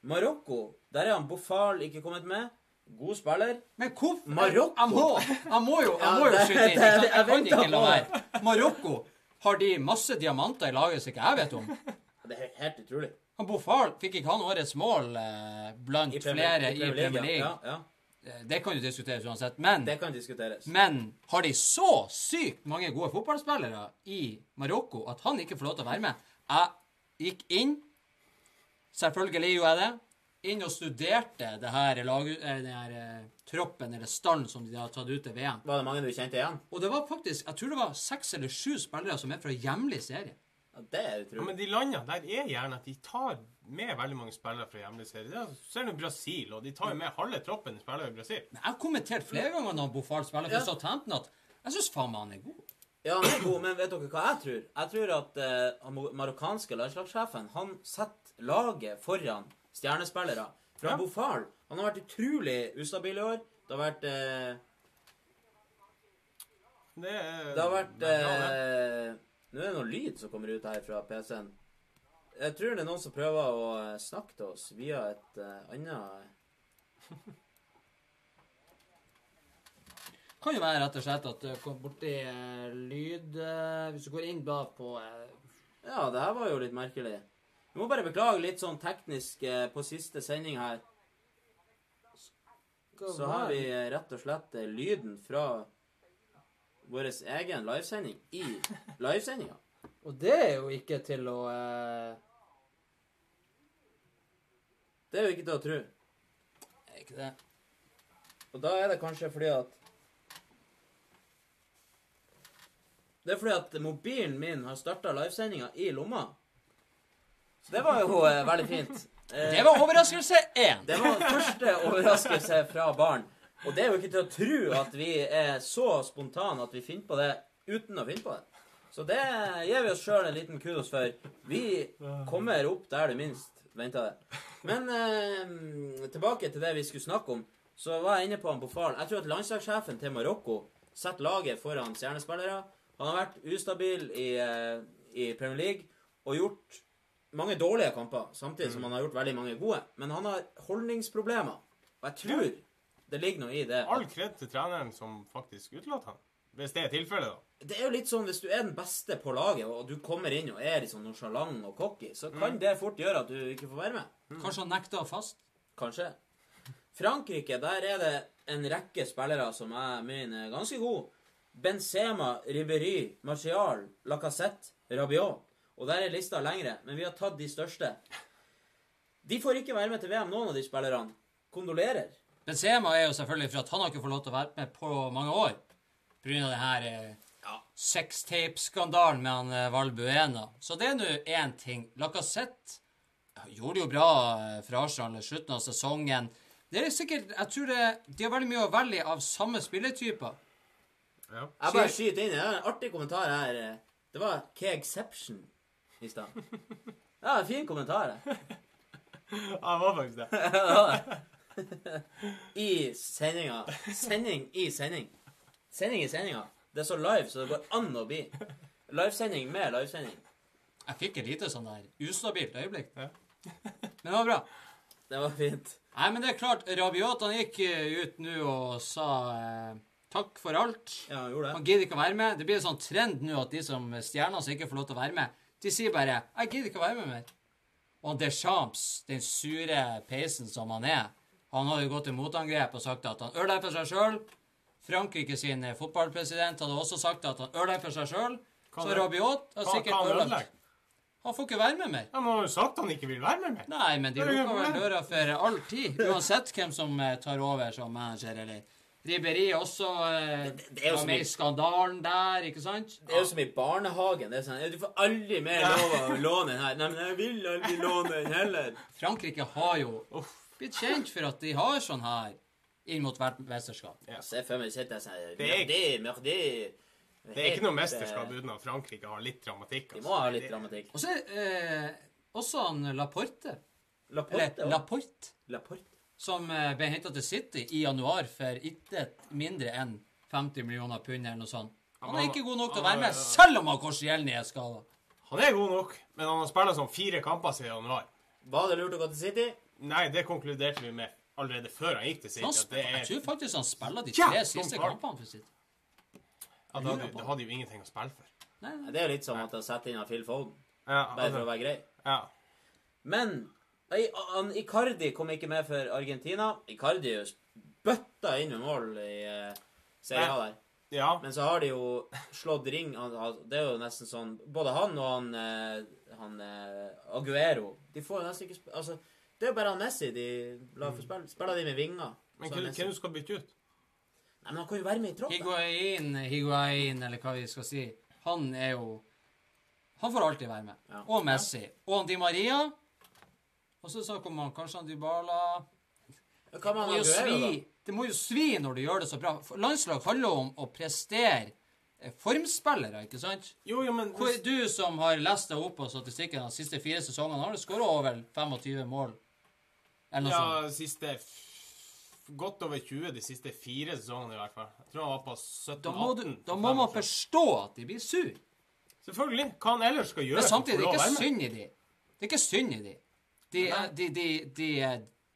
Marokko, der er han Bofal ikke kommet med. God spiller. Men hvorfor Marokko? Jeg må, jeg må jo, jeg må jo skyte inn. jeg Jeg kan ikke la være. Marokko, har de masse diamanter i laget som ikke jeg vet om? Det er helt utrolig. Han Bofal fikk ikke han årets mål eh, blant I flere i Premier League. Ja, ja. Eh, Det kan jo diskuteres uansett. Men, Det kan diskuteres. men har de så sykt mange gode fotballspillere i Marokko at han ikke får lov til å være med? Jeg gikk inn, selvfølgelig gjorde jeg det, inn og studerte det her, lag, eh, den her eh, troppen eller stallen, som de har tatt ut til VM. Var det mange du kjente igjen? Og det var faktisk, jeg tror det var seks eller sju spillere som er fra hjemlig serie. Ja, det er Ja, utrolig. men de landene der er gjerne at de tar med veldig mange spillere fra hjemlig serie. Du er- Ser nå Brasil, og de tar jo med halve troppen spillere i Brasil. Men jeg har kommentert flere ganger når Bofal spiller for Ja. Southampton at jeg syns faen meg han er god. Ja, han er god, men vet dere hva jeg tror? Jeg tror at den han mo- marokkanske landslagssjefen han setter laget foran stjernespillere. Fra Ja. Bofal Han har vært utrolig ustabil i år. Det har vært uh, Det, er, Det har vært det eh, Nå er det noe lyd som kommer ut her fra PC-en. Jeg tror det er noen som prøver å eh, snakke til oss via et uh, annet Kan jo være rett og slett at du kom borti uh, lyd uh, Hvis du går inn bak på eh, Ja, det her var jo litt merkelig. Vi må bare beklage litt sånn teknisk eh, på siste sending her. Så har vi eh, rett og slett eh, lyden fra vår egen livesending i livesendinga. Og det er jo ikke til å eh, Det er jo ikke til å tro. Er ikke det? Og da er det kanskje fordi at Det er fordi at mobilen min har starta livesendinga i lomma. Så det var jo eh, veldig fint. Eh, Det var overraskelse én. Det var første overraskelse fra barn. Og det er jo ikke til å tro at vi er så spontane at vi finner på det uten å finne på det. Så det gir vi oss sjøl en liten kudos for. Vi kommer opp der det minst venta det. Men eh, tilbake til det vi skulle snakke om. Så var jeg inne på han på faren. Jeg tror at landslagssjefen til Marokko setter laget foran stjernespillere. Han har vært ustabil i, eh, i Premier League og gjort mange dårlige kamper, samtidig som han har gjort veldig mange gode. Men han har holdningsproblemer. Og jeg tror det ligger noe i det. All kred til treneren som faktisk utelater han. Hvis det er tilfellet, da. Det er jo litt sånn hvis du er den beste på laget, og du kommer inn og er liksom sånn nonsjalant og cocky, så kan det fort gjøre at du ikke får være med. Kanskje han nekta fast? Kanskje. Frankrike, der er det en rekke spillere som jeg mener er ganske gode. Benzema, Ribéry, Martial, Lacassette, Rabiot. Og der er lista lengre, men vi har tatt de største. De får ikke være med til VM, noen av de spillerne. Kondolerer. Benzema er jo selvfølgelig for at han har ikke fått lov til å være med på mange år. Av det eh, sextape-skandalen med han eh, Valbuena. Så det er nå én ting. Lacassette gjorde det jo bra fra for Arsenal i slutten av sesongen. Det er sikkert, jeg tror det, De har veldig mye å velge av samme spilletyper. Jeg bare skyter inn. Det har en artig kommentar her. Det var K-exception i stad. Ja, fin kommentar. Ja, det var faktisk det. I sendinga. Sending i sending. Sending i sendinga. Det er så live så det går an å bli. Livesending med livesending. Jeg fikk et lite sånn der ustabilt øyeblikk. Men det var bra. Det var fint. Nei, men det er klart, Rabiot han gikk eh, ut nå og sa eh, takk for alt. Ja, han gjorde Han det. gidder ikke å være med. Det blir en sånn trend nå at de som stjerner som ikke får lov til å være med, de sier bare 'Jeg gidder ikke å være med mer'. Og han Deschamps, den sure peisen som han er, han hadde gått til motangrep og sagt at han ødelegger for seg sjøl. Frankrike sin fotballpresident hadde også sagt at han ødelegger for seg sjøl. Så? Rabiot har sikkert han ødelagt. Han får ikke være med mer. Ja, men han har jo sagt han ikke vil være med mer. Nei, men de Det er lukker vel døra for all tid. Uansett hvem som eh, tar over som manager, eller Riberi også eh, det er jo var med i skandalen der, ikke sant? Det er jo som i barnehagen. Det er sånn, Du får aldri mer lov å låne den her. Nei, men jeg vil aldri låne den heller. Frankrike har jo blitt kjent for at de har sånn her inn mot hvert mesterskap. Se for meg sitter jeg sånn Det er Merdi. Det er ikke noe mesterskap uten at Frankrike har litt dramatikk. De altså. må ha litt dramatikk. Og så eh, også han Laporte, Laporte. eller Laporte, Laporte. som eh, ble henta til City i januar for ikke mindre enn 50 millioner pund eller noe sånt. Han er ikke god nok til å være med, selv om han Korsielny er skada. Han er god nok, men han har spilt sånn fire kamper siden januar. Var det lurt å gå til City? Nei, det konkluderte vi med allerede før han gikk til City. Det Jeg er, tror faktisk han spiller de tre ja, siste kampene for City. ja, det, hadde, det hadde jo ingenting å spille for. Nei, nei. Det er jo litt som at jeg setter inn av Phil Foden. Ja, Bare for å altså, være grei. ja. Men nei, an, Icardi kom ikke med for Argentina. Icardi er bøtta inn med mål i uh, serien der. ja. Men så har de jo slått ring Det er jo nesten sånn Både han og han, eh, han eh, Aguero De får jo nesten ikke spille... Altså, det er jo bare han Messi de lar få spille. Spiller de med vinger? Men hvem hvem du skal bytte ut? Nei, men han kan jo være med i troppen. Higuain, Higuain, eller hva vi skal si, han er jo Han får alltid være med. Ja. Og Messi. Og han Di Maria. Og så snakker man kanskje han Dybala det må, jo svi, da? det må jo svi når du gjør det så bra. Landslag handler om å prestere eh, formspillere, ikke sant? Jo, jo, men du som har lest deg opp på statistikken de siste fire sesongene, har du skåra over 25 mål? Eller noe sånt. Siste Godt over 20 de siste fire sesongene, i hvert fall. Jeg tror han var på 17-18. Da må, du, da må man forstå at de blir sur. Selvfølgelig. Hva han ellers skal gjøre Men samtidig, det er ikke synd i de. Det er ikke synd i de. De, de, de, de,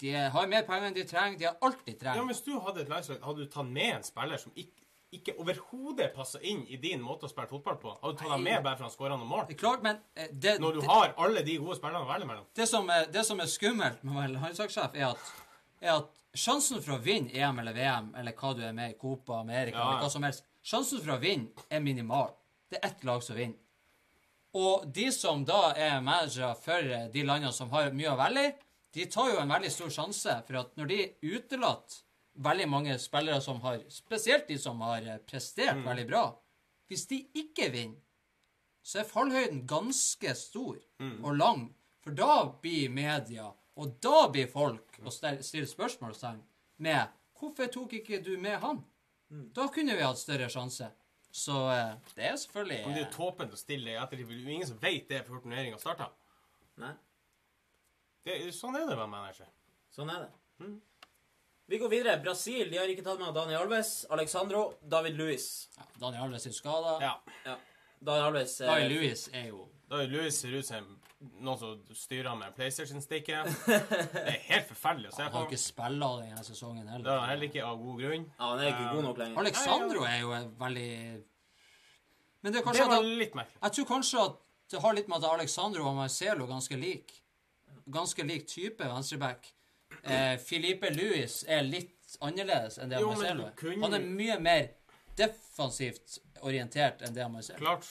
de har mer penger enn de trenger. De har alt de Ja, trenger. Hvis du hadde et landslag, hadde du tatt med en spiller som ikke, ikke overhodet passer inn i din måte å spille fotball på? Hadde du tatt ham med bare for han skåra noen mål? Det klart, men eh, det, Når du det, har alle de gode spillerne å velge mellom? det, som er, det som er skummelt med landslagssjef, er at, er at sjansen for å vinne EM eller VM, eller hva du er med i, Copa America, Ja, ja. eller hva som helst, sjansen for å vinne er minimal. Det er ett lag som vinner. Og de som da er managere for eh, de landene som har mye å velge i, de tar jo en veldig stor sjanse for at når de utelater veldig mange spillere som har Spesielt de som har eh, prestert Mm. veldig bra. Hvis de ikke vinner, så er fallhøyden ganske stor Mm. og lang. For da blir media, og da blir folk å stille stille spørsmålstegn med Hvorfor tok ikke du med han? Mm. Da kunne vi hatt større sjanse. Så eh, det er selvfølgelig Men det er eh, jo tåpent å stille det i ettertid. Det er ingen som vet det før turneringa starter. Nei. Det, sånn er det med manager. Sånn er det. Vi går videre. Brasil de har ikke tatt med Daniel Alves, Alexandro, David Luiz. Ja, Daniel Alves er skada. Ja. Ja. Daniel Alves er... David Louis er jo Da er Louis ser ut som noen som styrer med PlayStation-stikket. Det er helt forferdelig å se på. Han har ikke spilla denne sesongen heller. Det er heller. ikke av god grunn. Ja, han er ikke god nok lenger. Alexandro er jo veldig Men det er Det var litt merkelig. Jeg tror kanskje at det har litt med at Alexandro og Marcelo er ganske lik. Ganske lik type venstreback. Eh, Filipe Luis er litt annerledes enn det Jo, Marcelo er. kunne- Han er mye mer defensivt orientert enn det Marcelo er. Klart.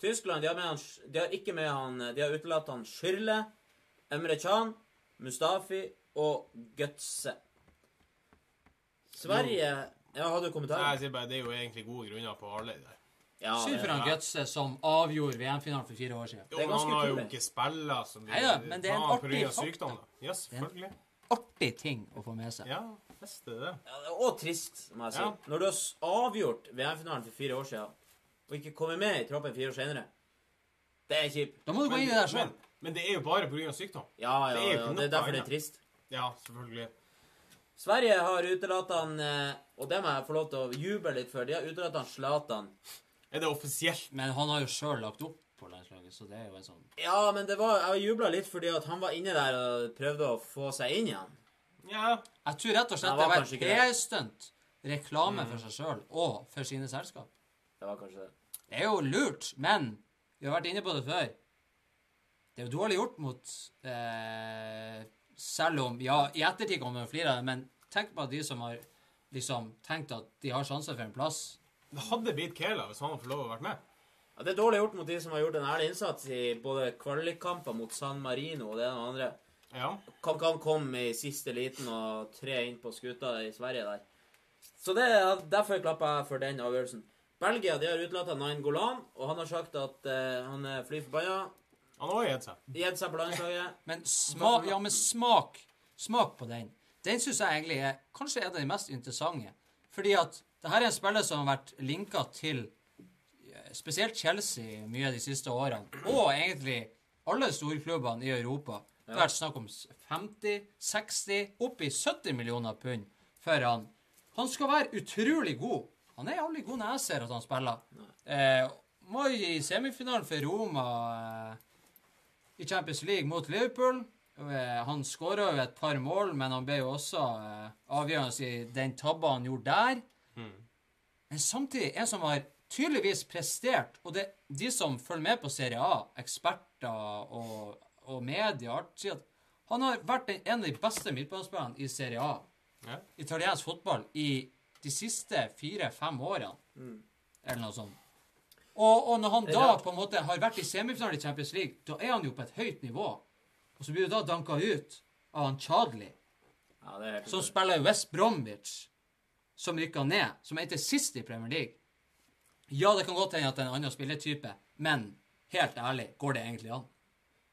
Tyskland de har, med han, de har ikke med han De har utelatt han Schürle, Emre Can, Mustafi og Götze. Sverige Ja, har du Nei, kommentarer? jeg sier bare, Det er jo egentlig gode grunner på alle der. Ja, Götze som avgjorde VM-finalen for fire år siden. Jo, Det er men han har jo ikke spilla som de Neida, men det er en artig sykdom, da. Ja, selvfølgelig. Artig ting å få med seg. Ja, visst er det det. ja, det er og trist, må jeg si. Ja. Når du har avgjort VM-finalen for fire år siden, og ikke kommer med i troppen fire år senere, det er kjipt. Da må du gå inn i det sjøl. men, men det er jo bare pga. av sykdom. Ja, ja, Det er ja, det er derfor det er trist. Ja, selvfølgelig. Sverige har utelatt han eh, Og det må jeg få lov til å juble litt for. De har utelatt han Zlatan. Er det offisielt? Men han har jo sjøl lagt opp på landslaget, så det er jo en sånn Ja, men det var, jeg jubla litt fordi at han var inne der og prøvde å få seg inn igjen. Ja. Jeg tror rett og slett det var et. PR-stunt. Reklame for seg sjøl og for sine selskap. Det var kanskje det. Det er jo lurt, men vi har vært inne på det før. Det er jo dårlig gjort mot eh, Selv om Ja, i ettertid kommer det flere av det, men tenk på de som har liksom tenkt at de har sjanser for en plass. Det hadde blitt Kela hvis han hadde fått lov å være med. Ja, det er dårlig gjort mot de som har gjort en ærlig innsats i både kvalikkamper mot San Marino og det ene og andre. Ja. Kan kan komme i siste liten og tre inn på skuta i Sverige der. Så det er derfor klapper jeg for den avgjørelsen. Belgia de har utelatt Nain Golan, og han har sagt at uh, han er fly forbanna. Han har òg gitt seg. Gitt seg på landslaget. Men smak, ja, men smak, smak på den. Den syns jeg egentlig er kanskje er det de mest interessante. Fordi at det her er en spiller som har vært linka til eh, spesielt Chelsea mye de siste årene. Og egentlig alle storklubbene i Europa. Det har vært snakk om 50, 60, opp i 70 millioner pund for han. Han skal være utrolig god. Han er jævlig god når jeg ser at han spiller. Eh, var i semifinalen for Roma eh, i Champions League mot Liverpool. Eh, Han skåra jo et par mål, men han ble jo også eh, avgjørende i den tabba han gjorde der. Men samtidig en som har tydeligvis prestert, og det de som følger med på Serie A, eksperter og, og media, sier at han har vært en av de beste midtbanespillerne i Serie A, Ja. italiensk fotball, i de siste fire-fem årene. Eller noe sånt. Og, og når han da på en måte har vært i semifinale i Champions League, da er han jo på et høyt nivå. Og så blir du da danka ut av han Chadli, Ja, som spiller i West Bromwich, som rykka ned, som endte sist i Premier League. Ja, det kan godt hende at det er en annen spilletype, men helt ærlig, går det egentlig an?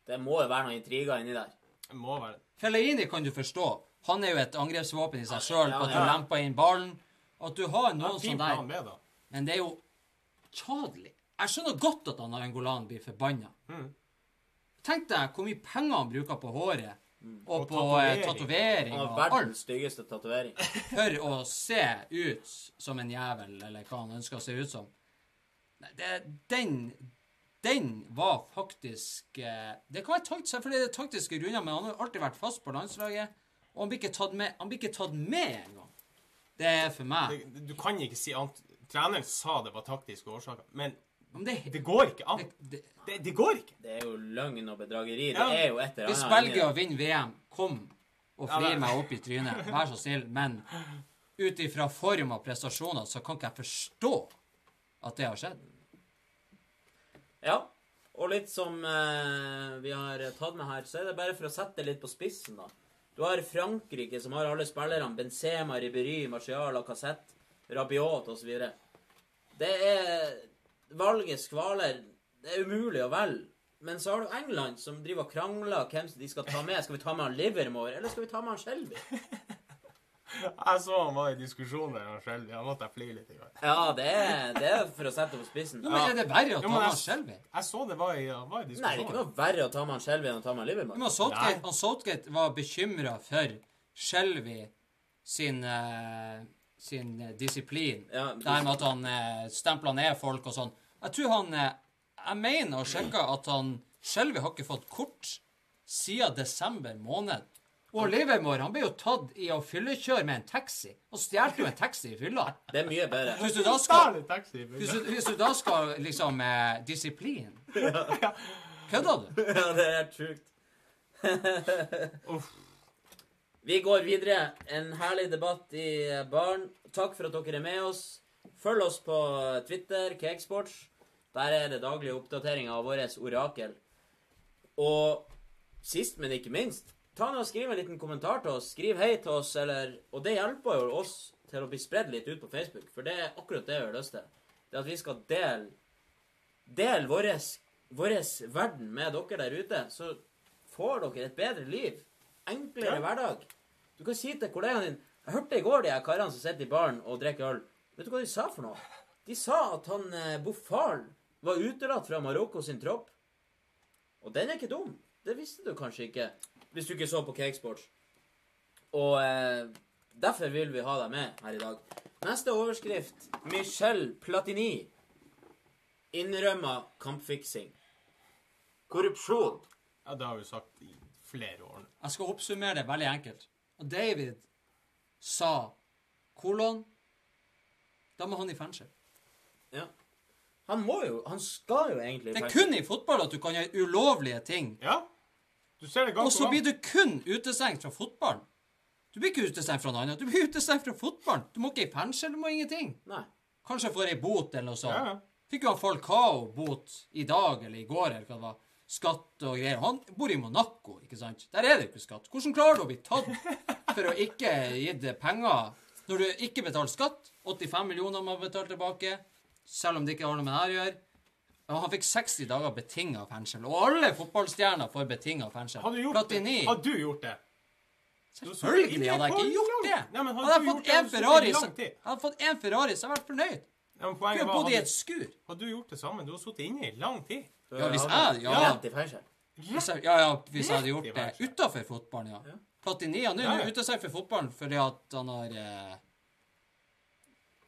Det må jo være noen intriger inni der. Det må være Fellaini kan du forstå. Han er jo et angrepsvåpen i seg sjøl, Ja, at du lemper inn ballen. At du har noen som sånn der da. Men det er jo Chadli. Jeg skjønner godt at han Angolan blir forbanna. Mm. Tenk deg hvor mye penger han bruker på håret. Og, Og på eh, tatovering. og har verdens styggeste tatovering. for å se ut som en jævel, eller hva han ønsker å se ut som. Nei, det, den den var faktisk eh, Det kan være takt, selvfølgelig er taktiske grunner, men han har alltid vært fast på landslaget. Og han blir ikke tatt med Han blir ikke tatt med engang. Det er for meg Det, du kan ikke si annet. Treneren sa det var taktiske årsaker, men Men det, det går ikke an. det, det, Det, det går ikke. Det er jo løgn og bedrageri. Ja. Det er jo et eller Hvis annet Belgia vinner VM, kom og Ja, meg opp i trynet. Vær så snill. Men ut ifra form og prestasjoner så kan ikke jeg forstå at det har skjedd. Ja. Og litt som eh, vi har tatt med her, så er det bare for å sette det litt på spissen, da. Du har Frankrike, som har alle spillerne. Benzema, Ribéry, Martial, Lacassette, Rabiot osv. Det er Valget skvaler. Det er umulig å velge. Men så har du England, som driver og krangler hvem de skal ta med. Skal vi ta med han Livermore, eller skal vi ta med han Shelby? Jeg så han var i diskusjon Shelby. han måtte jeg flire litt. i gang. Ja, det er, det er for å sette det på spissen. Ja, men er det verre å ta med han Shelby? Jeg så det var i, var i Nei, det er ikke noe verre å ta med han Shelby enn å ta med han Livermore. Men Southgate, Southgate var bekymra for Shelby sin, eh, sin eh, disiplin. Ja, det her med at han eh, stempla ned folk og sånn. Jeg tror han eh, Jeg mener å sjekke at han Skjelvi har ikke fått kort siden desember måned. Og Livermore han ble jo tatt i å fyllekjøre med en taxi. Og stjal jo en taxi i fylla. Det er mye bedre. Hvis du da skal Hvis du, hvis du da skal liksom eh, Disiplin Kødda du? Ja, det er helt sjukt. Vi går videre. En herlig debatt i baren. Takk for at dere er med oss. Følg oss på Twitter, Cakesports. Der er det daglige oppdateringer av vårt orakel. Og sist, men ikke minst, ta nå og skriv en liten kommentar til oss. Skriv hei til oss, eller Og det hjelper jo oss til å bli spredd litt ut på Facebook, for det er akkurat det vi har lyst til. Det at vi skal dele Del vår verden med dere der ute, så får dere et bedre liv. Enklere Ja. hverdag. Du kan si til kollegaen din Jeg hørte i går de her karene som sitter i baren og drikker øl. Vet du hva de sa for noe? De sa at han eh, Bofal var utelatt fra Marokko sin tropp. Og den er ikke dum. Det visste du kanskje ikke hvis du ikke så på Cakesports. Og eh, derfor vil vi ha deg med her i dag. Neste overskrift. Michel Platini innrømmer kampfiksing. Korrupsjon. Ja, det har vi sagt i flere år. Jeg skal oppsummere det veldig enkelt. Og David sa kolon Da må han i fengsel. Ja. Han må jo Han skal jo egentlig i Det er kun i fotball at du kan gjøre ulovlige ting. Ja. Du ser det gang Og på så gang. blir du kun utestengt fra fotballen. Du blir ikke utestengt fra noe annet. Du blir utestengt fra fotballen. Du må ikke i fengsel, du må ingenting. Nei. Kanskje får ei bot eller noe sånt. Ja, ja. Fikk jo han Falcao-bot i dag eller i går eller hva det var. Skatt og greier. Han bor i Monaco, ikke sant? Der er det ikke skatt. Hvordan klarer du å bli tatt for å ikke gi det penger når du ikke betaler skatt? 85 millioner må betale tilbake, selv om det ikke har noe med det her å gjøre. Og han fikk 60 dager betinga fengsel. Og alle fotballstjerner får betinga fengsel. Hadde du gjort Platini. det? Hadde du gjort det? Selvfølgelig hadde jeg ikke gjort det. Nei, hadde hadde jeg du fått gjort det, en Ferrari, så lang jeg hadde fått én Ferrari, så hadde jeg vært fornøyd. Ja, kunne bodd i hadde, et skur. hadde du gjort det samme? Du har sittet inne i lang tid. Ja, hvis jeg- ja. rett i fengsel. Hvis jeg, ja, ja, hvis jeg hadde gjort det utafor fotballen, ja. Platini han er Ja, jo ute utestengt for fotballen fordi at han har eh,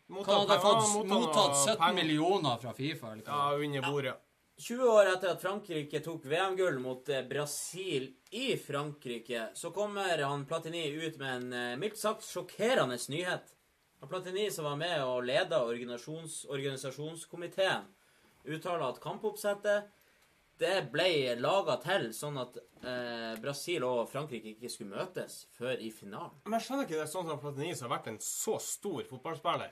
Han hadde fått mottatt mottatt 17 millioner fra Fifa. Eller hva. Ja, under bordet. 20 år etter at Frankrike tok VM-gull mot eh, Brasil i Frankrike, så kommer han Platini ut med en eh, mildt sagt sjokkerende nyhet. Han Platini, som var med og leda organisasjons, organisasjonskomiteen, uttaler at kampoppsettet det ble laga til sånn at eh, Brasil og Frankrike ikke skulle møtes før i finalen. Men jeg skjønner ikke det er sånn som Platini som har vært en så stor fotballspiller,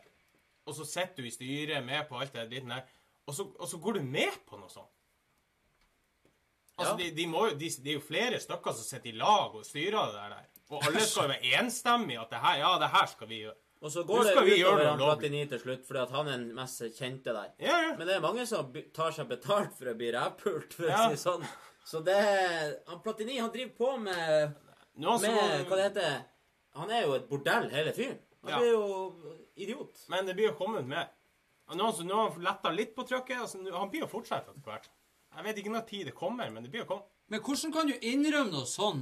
og så sitter du i styret med på alt det dritten der, og så, og så går du med på noe sånt. Altså, Ja. de, de, må, de, de er jo flere stykker som sitter i lag og styrer det der. Og alle skal jo være enstemmige at det her, ja, det her skal vi gjøre. Og så går det utover han. Platini til slutt, fordi at han er den mest kjente der. Ja, ja. Men det er mange som tar seg betalt for å bli rævpult, for Ja. å si det sånn. Så det han Platini han driver på med, med Hva det heter Han er jo et bordell, hele fyren. Han Ja. blir jo idiot. Men det blir jo kommet med. Nå, har han letta litt på trykket. Altså, han blir jo fortsatt etter hvert. Jeg vet ikke når tid det kommer, men det blir jo kommet. Men hvordan kan du innrømme noe sånn,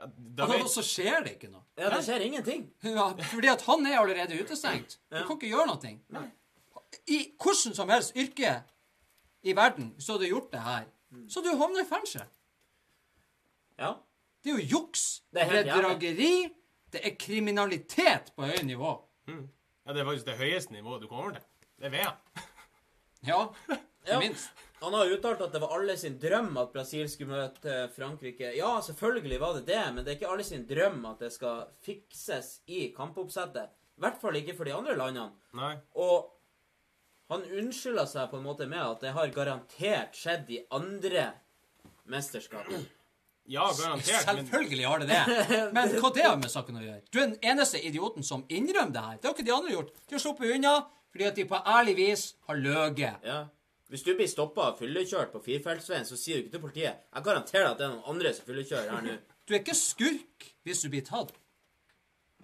Ja, vet... og så skjer det ikke noe? Ja, det skjer ingenting. Ja, fordi at han er allerede utestengt. Du kan ikke gjøre noe. I hvordan som helst yrke i verden, så hadde du gjort det her, så du havnet i fengsel. Ja. Det er jo juks, Det er bedrageri, det er kriminalitet på høyt nivå. ja, det er faktisk det høyeste nivået du kommer til. Det er VM. Ja, Ja. ikke minst. Han har uttalt at det var alle sin drøm at Brasil skulle møte Frankrike. Ja, selvfølgelig var det det, men det er ikke alle sin drøm at det skal fikses i kampoppsettet. I hvert fall ikke for de andre landene. Nei. Og han unnskylder seg på en måte med at det har garantert skjedd i andre mesterskap. Ja, garantert. Selvfølgelig har det det. Men hva det har med saken å gjøre? Du er den eneste idioten som innrømmer det her. Det har ikke de andre gjort. De har sluppet unna fordi at de på ærlig vis har løyet. Ja. Hvis du blir stoppa og fyllekjørt på firefeltsveien, så sier du ikke til politiet Jeg garanterer at det er noen andre som fyllekjører her nå. Du er ikke skurk hvis du blir tatt.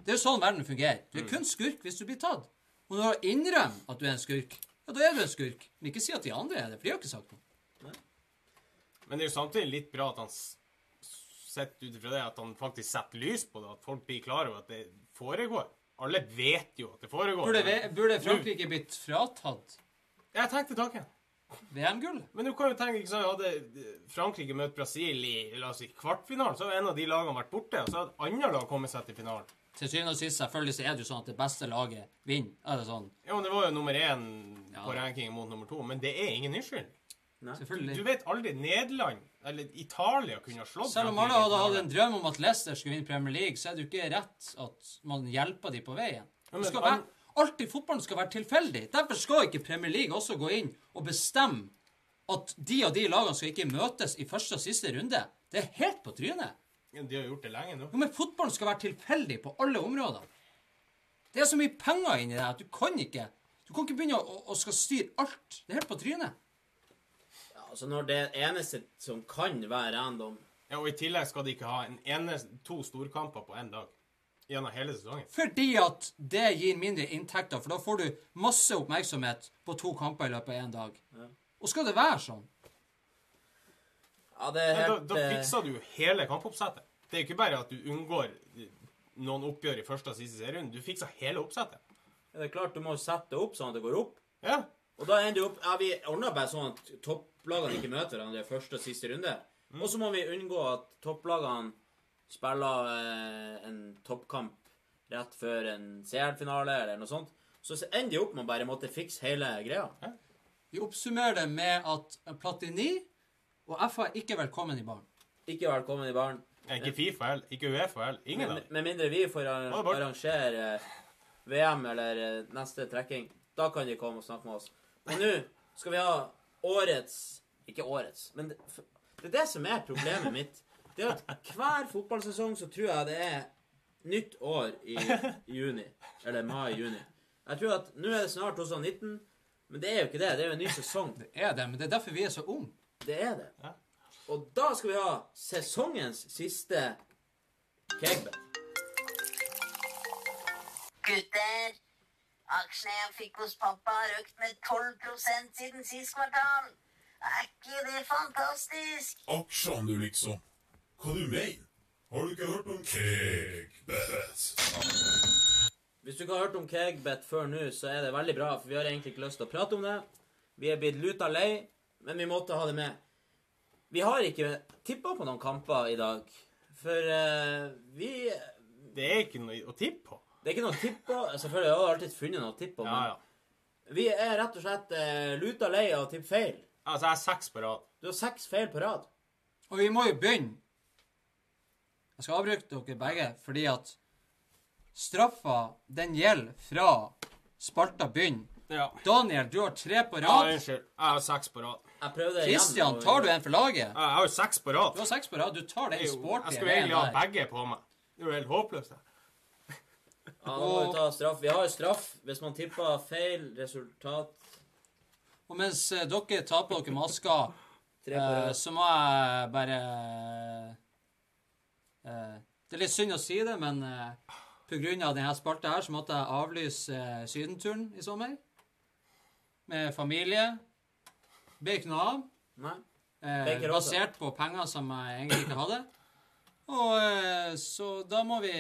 Det er jo sånn verden fungerer. Du er kun skurk hvis du blir tatt. Og når du innrømmer at du er en skurk, ja, da er du en skurk. Men ikke si at de andre er det, for de har ikke sagt noe. Men det er jo samtidig litt bra at han sett ut ifra det at han faktisk setter lys på det, at folk blir klar over at det foregår. Alle vet jo at det foregår. Burde, burde Frankrike blitt fratatt Jeg tenkte tanken. VM-gull? Men du kan jo tenke, ikke sant, hadde Frankrike møtt Brasil i la oss si, kvartfinalen, så hadde en av de lagene vært borte, og så hadde andre lag kommet seg til finalen. Til syvende og sist selvfølgelig så er det jo sånn at det beste laget vinner. Er det sånn? Ja, men Det var jo nummer én Ja. på rankingen mot nummer to, men det er ingen unnskyldning. Du Selvfølgelig. vet aldri Nederland eller Italia kunne ha slått Selv om alle hadde hatt en drøm om at Leicester skulle vinne Premier League, så er det jo ikke rett at man hjelper dem på veien. men Det skal alt i fotballen skal være tilfeldig. Derfor skal ikke Premier League også gå inn og bestemme at de og de lagene skal ikke møtes i første og siste runde. Det er helt på trynet. De har gjort det lenge nå. Jo, men fotballen skal være tilfeldig på alle områder. Det er så mye penger inni det at du kan ikke Du kan ikke begynne å, å, å skal styre alt. Det er helt på trynet. Ja, altså Når det eneste som kan være random Ja, og I tillegg skal de ikke ha en eneste, to storkamper på én dag gjennom hele sesongen. Fordi at det gir mindre inntekter, for da får du masse oppmerksomhet på to kamper i løpet av én dag. Og skal det være sånn? Ja, det er helt... da, da eh, fikser du jo hele kampoppsettet. Det er ikke bare at du unngår noen oppgjør i første og siste serierunde. Du fikser hele oppsettet. Det er klart du må sette det opp sånn at det går opp. Ja. Og da ender det opp Ja, vi ordner bare sånn at topplagene ikke møter hverandre i første og siste runde. Og så må vi unngå at topplagene spiller eh, en toppkamp rett før en CL-finale eller noe sånt. Så ender de opp med å bare måtte fikse hele greia. Vi oppsummerer det med at Platini og FA er ikke velkommen i baren. Ikke velkommen i baren. Ikke Fifa heller. Ikke Uefa heller. Ingen av dem. med mindre vi får arrangere eh, VM eller eh, neste trekking. Da kan de komme og snakke med oss. Men nå skal vi ha årets Ikke årets, men det, det er det som er problemet mitt. Det er at hver fotballsesong så tror jeg det er nytt år i juni. Eller mai-juni. Jeg tror at nå er det snart 2019, men det er jo ikke det. Det er jo en ny sesong. Det er det, men det er derfor vi er så unge. Det er det. Og da skal vi ha sesongens siste cakebet. Gutter, aksjene jeg fikk hos pappa har økt med 12 siden sist kvartal. Er ikke det fantastisk? Aksjene, du, liksom. Hva du mener? Har du ikke hørt om Kegbet? Hvis du ikke har hørt om Kegbet før nå, så er det veldig bra, for vi har egentlig ikke lyst til å prate om det. Vi er blitt luta lei, men vi måtte ha det med. Vi har ikke tippa på noen kamper i dag, for uh, vi Det er ikke noe å tippe på. Det er ikke noe tippe på. Selvfølgelig jeg har alltid funnet noe å tippe på, Ja, men ja. vi er rett og slett uh, luta lei av å tippe feil. Altså, jeg har seks på rad. Du har seks feil på rad. Og vi må jo begynne. Jeg skal avbryte dere begge, fordi at straffa, den gjelder fra Sparta begynner. Ja. Daniel, du har tre på Ja, rad. unnskyld. Jeg har seks på rad. Jeg prøvde igjen. Kristian, tar du en for laget? Jeg jeg har jo seks på rad. Du har seks på rad. Du tar den sporty jeg skulle egentlig ha begge på meg. Det er jo helt håpløst. det. Ja, nå må vi ta straff. Vi har jo straff hvis man tipper feil resultat. Og mens eh, dere tar på dere masker, eh, så må jeg bare Det er litt synd å si det, men pga. grunn av denne spalta her, så måtte jeg avlyse eh, sydenturen i sommer. Med familie. Ble ikke noe av. Nei. Eh, basert på penger som jeg egentlig ikke hadde. Og eh, så da må vi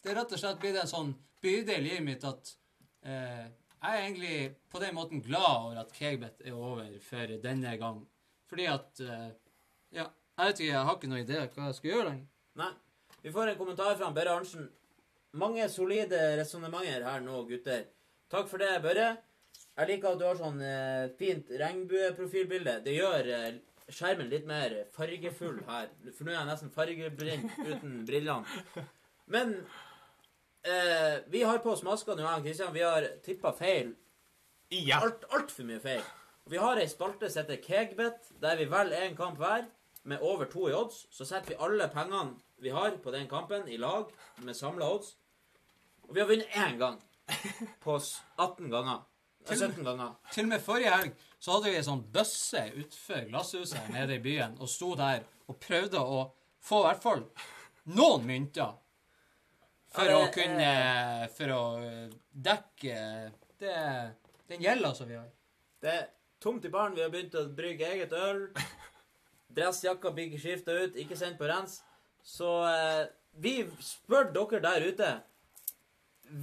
Det er rett og slett blitt en sånn byrde i livet mitt at eh, jeg er egentlig på den måten glad over at Kegbet er over for denne gang. Fordi at eh, Ja, jeg vet ikke, jeg har ikke noen idé hva jeg skal gjøre lenger. Nei. Vi får en kommentar fra Børre Arntzen. Mange solide resonnementer her nå, gutter. Takk for det, Børre. Jeg liker at du har sånn eh, fint regnbueprofilbilde. Det gjør eh, skjermen litt mer fargefull her. For nå er jeg nesten fargeblind uten brillene. Men eh, vi har på oss masker nå, jeg og Kristian. Vi har tippa feil. Igjen. Alt, Altfor mye feil. Vi har ei spalte som heter Kegbet, der vi velger én kamp hver med over to i odds. Så setter vi alle pengene vi har på den kampen, i lag med samla odds. Og vi har vunnet én gang på 18 ganger. Til, 17 ganger. Til og med forrige helg så hadde vi ei sånn bøsse utenfor glasshuset nede i byen og sto der og prøvde å få i hvert fall noen mynter. for Ja, å kunne For å dekke det, den gjelda som vi har. Det er tomt i baren. Vi har begynt å brygge eget øl. Dressjakka blir ikke skifta ut, ikke sendt på rens. Så eh, vi spør dere der ute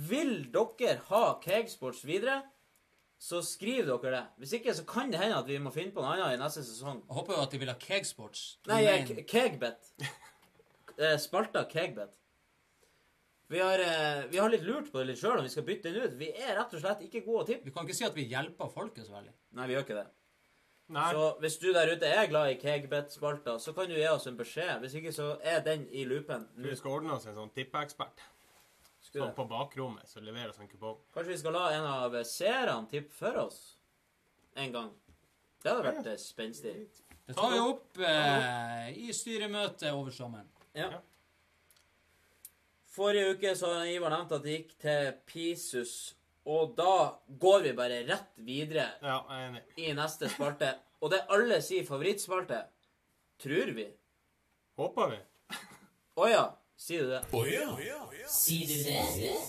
Vil dere ha Cakesports videre, så skriv dere det. Hvis ikke, så kan det hende at vi må finne på noe annet i neste sesong. Jeg håper jo at de vil ha Cakesports. Nei, eh, Kegbet. Eh, Spalta Kegbet. Vi har, eh, vi har litt lurt på det litt sjøl om vi skal bytte den ut. Vi er rett og slett ikke gode å tippe. Vi kan ikke si at vi hjelper folket så veldig. Nei, vi gjør ikke det. Nei. Så hvis du der ute er glad i Kegbet-spalta, så kan du gi oss en beskjed. Hvis ikke, så er den i loopen. Vi skal ordne oss en sånn tippeekspert sånn på bakrommet så leverer oss en kupong. Kanskje vi skal la en av seerne tippe for oss en gang. Det hadde vært ja. spenstig. Det tar vi opp eh, i styremøtet over sommeren. Ja. Ja. Forrige uke så Ivar nevnt at det gikk til Pisus, og da går vi bare rett videre Ja, jeg er enig. i neste spalte. Og det alle sier favorittspalte, tror vi. Håper vi. Å ja, sier du det? Å ja. Sier du det?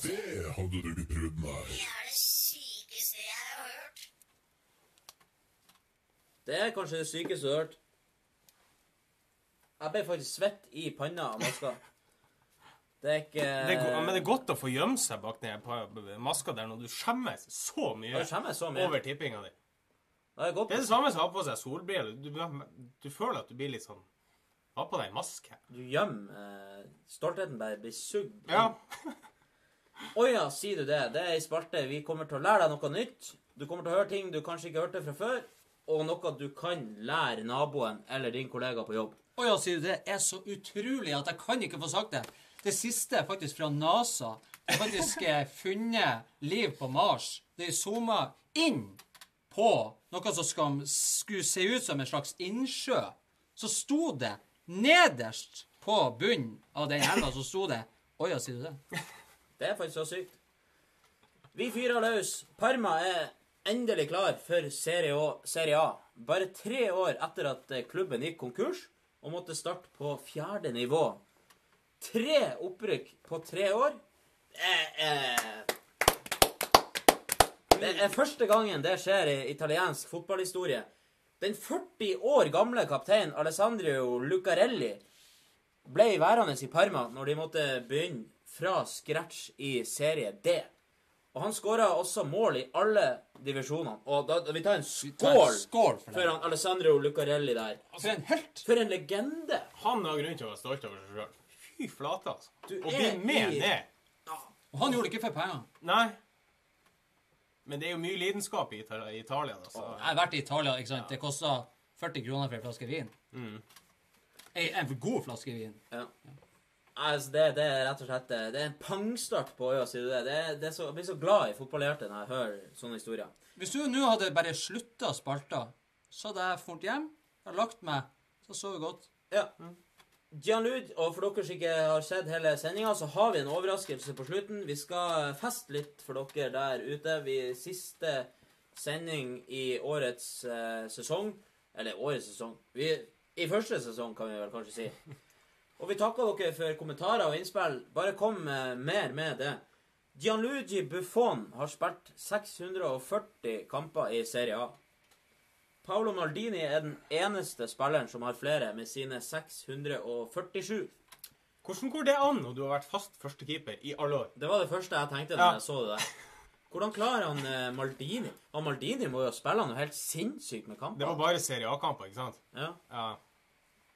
Det hadde du ikke trodd, nei. Det er det sykeste jeg har hørt. Det er kanskje det sykeste du har hørt. Jeg ble faktisk svett i panna av maska. Det er ikke Det er, go- men det er godt å få gjemme seg bak den maska der når du skjemmes så mye skjemmer så mye. over tippinga di. Det er godt. Det er det samme som å ha på seg solbriller. Du, du føler at du blir litt sånn Ha på deg maske. Du gjemmer eh, Stoltheten bare blir sugd. Ja. Å ja, sier du det. Det er ei spalte. Vi kommer til å lære deg noe nytt. Du kommer til å høre ting du kanskje ikke hørte fra før, og noe du kan lære naboen eller din kollega på jobb. Å ja, sier du det er så utrolig at jeg kan ikke få sagt det. Det siste er faktisk fra NASA. Det er faktisk eh, funnet liv på Mars. De zooma inn på noe som skal, skulle se ut som en slags innsjø. Så sto det nederst på bunnen av den elva, så sto det Oi, ja, sier du det? Det er faktisk så sykt. Vi fyrer løs. Parma er endelig klar for Serie A. Serie A. Bare tre år etter at eh, klubben gikk konkurs og måtte starte på fjerde nivå. Tre opprykk på tre år. Det er, det er første gangen det skjer i italiensk fotballhistorie. Den 40 år gamle kapteinen Alessandro Lucarelli ble værende i Parma når de måtte begynne fra scratch i serie D. Og han skåra også mål i alle divisjonene. Og da, da vi tar en skål Skål for for han Alessandro Lucarelli der. For en helt. For en legende! Han har grunn til å være stolt over seg sjøl. Fy flate, altså. Du og bli med i- ned. Og han gjorde det ikke for penger. Nei. Men det er jo mye lidenskap i Italia. i Italia, da. Så. Jeg har vært i Italia, ikke sant. Det kosta 40 kroner for en flaske vin. Mm. En, en god flaske vin. Ja. Altså, det, det er rett og slett Det er en pangstart på øya, sier du det. det, det er så, jeg blir så glad i fotballhjertet når jeg hører sånne historier. Hvis du nå hadde bare slutta spalta, så hadde jeg funnet hjem, jeg hadde lagt meg, så sovet godt. Ja. Gianlud, og for dere som ikke har sett hele sendinga, så har vi en overraskelse på slutten. Vi skal feste litt for dere der ute. Vi Siste sending i årets eh, sesong. Eller årets sesong. Vi, I første sesong, kan vi vel kanskje si. Og vi takker dere for kommentarer og innspill. Bare kom eh, mer med det. Gianluigi Buffon har spilt 640 kamper i Serie A. Paolo Maldini er den eneste spilleren som har flere, med sine 647. Hvordan går det an når du har vært fast førstekeeper i alle år? Det var det første jeg tenkte Ja. jeg så det der. Hvordan klarer han eh, Maldini? Og Maldini må jo spille noe helt sinnssykt med Det var bare Serie A-kamper, ikke sant? Ja. Ja.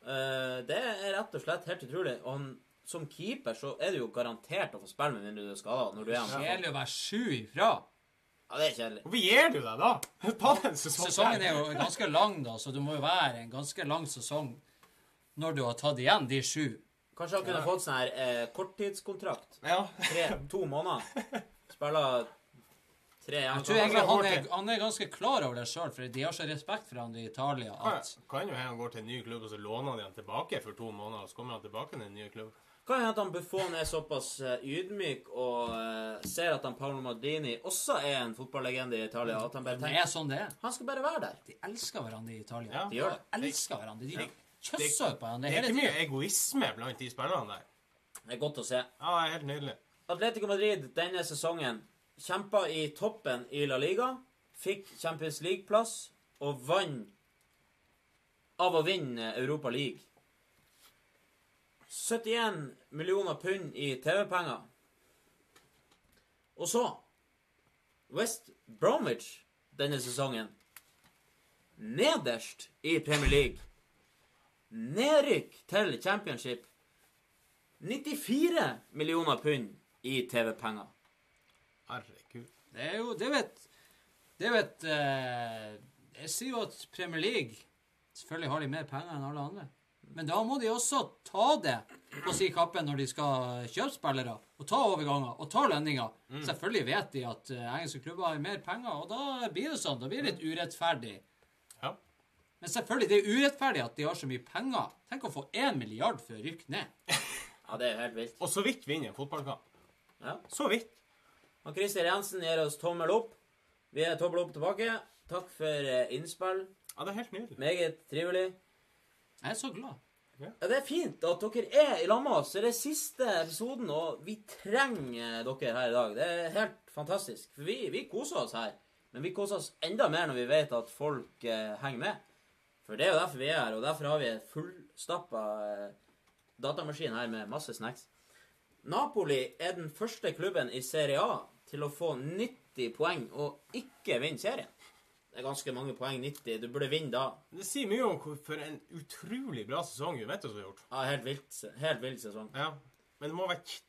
Uh, det er rett og slett helt utrolig. Og han, som keeper så er du jo garantert å få spille med mindre du er skada. Når du er. Kjedelig å være sju ifra. Ja, det er kjedelig. Hvorfor gir du deg da? Ta den sesongen. Sesongen er jo ganske lang, da, så det må jo være en ganske lang sesong når du har tatt igjen de sju. Kanskje han kunne fått sånn her eh, korttidskontrakt. Ja. Tre, to måneder. Spille tre Jeg tror egentlig han er, han er ganske klar over det sjøl, for de har så respekt for han i Italia at Kan jo hende han går til en ny klubb, og så låner de han tilbake for to måneder, og så kommer han tilbake til en ny klubb. Kan hende at han Buffon er såpass eh, ydmyk og uh, ser at han Paolo Maldini også er en fotballegende i Italia, at han bare det er sånn det er. han skal bare være der. De elsker hverandre i Italia. Ja. De gjør det. De elsker hverandre. De Det- kjøsser på hverandre Det er ikke tida. mye egoisme blant de spillerne der. Det er godt å se. Ja, det er helt nydelig. Atletico Madrid denne sesongen kjempa i toppen i La Liga, fikk Champions League-plass og vant av å vinne Europa League. 71 millioner pund i TV-penger. Og så West Bromwich denne sesongen. Nederst i Premier League. Nedrykk til championship. 94 millioner pund i TV-penger. Herregud. Det er jo Det vet Det vet eh, Jeg sier jo at Premier League Selvfølgelig har de mer penger enn alle andre. Men da må de også ta det på si kappe når de skal kjøpe spillere. Og ta overganger og ta lønninger. Selvfølgelig vet de at eh, engelske klubber har mer penger, og da blir det sånn. Da blir det litt urettferdig. Ja. Men selvfølgelig, det er urettferdig at de har så mye penger. Tenk å få én milliard for å rykke ned. Ja, det er helt vilt. Og så vidt vi en fotballkamp. Ja. Så vidt. Og Christer Jensen gir oss tommel opp. Vi er tommel opp tilbake. Takk for eh, innspill. Ja, det er helt nydelig. Meget trivelig. Jeg er så glad. Ja, Det er fint at dere er i lag med oss. Det er siste episoden, og vi trenger dere her i dag. Det er helt fantastisk. For vi, vi koser oss her. Men vi koser oss enda mer når vi vet at folk eh, henger med. For det er jo derfor vi er her, og derfor har vi en fullstappa eh, datamaskin her med masse snacks. Napoli er den første klubben i Serie A til å få 90 poeng og ikke vinne serien. Det er ganske mange poeng, 90. Du burde vinne da. Det sier mye om hvor, for en utrolig bra sesong Juventus har gjort. Ja, helt vilt, helt vilt sesong. Ja. Men det må være k-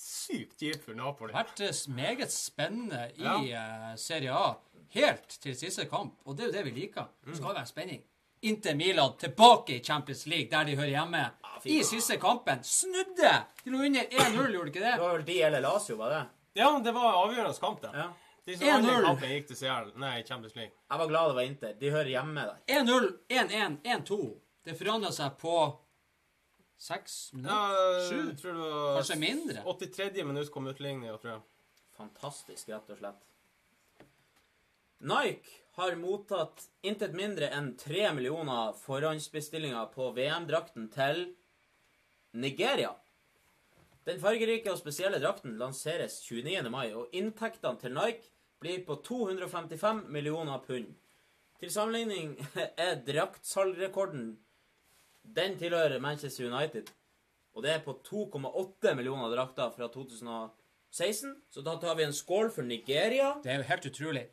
sykt kjipt for Napoli. Det har vært eh, meget spennende i eh, Serie A helt til siste kamp, og det er jo det vi liker. Det skal være spenning. Inter Milan tilbake i Champions League, der de hører hjemme. fy I faen. siste kampen. Snudde! De lå under 1-0, gjorde de ikke Det det? var vel de eller Lazio, var det? Ja, det var avgjørende kamp, det. Ja. De som andre 1-0. kampen gikk til CL, nei, Champions League. Jeg var glad det var Inter. De hører hjemme der. 1-0, 1-1, 1-2. Det forandra seg på seks minutter? Sju? jeg tror det var Kanskje mindre? 83. minutt kom utligninga, tror jeg. Fantastisk, rett og slett. Nike har mottatt intet mindre enn tre millioner forhåndsbestillinger på VM-drakten til Nigeria. Den fargerike og spesielle drakten lanseres 29. mai, og inntektene til Nike blir på 255 millioner pund. Til sammenligning er draktsalgrekorden Den tilhører Manchester United, og det er på 2,8 millioner drakter fra 2016. Så da tar vi en skål for Nigeria. Det er jo helt utrolig.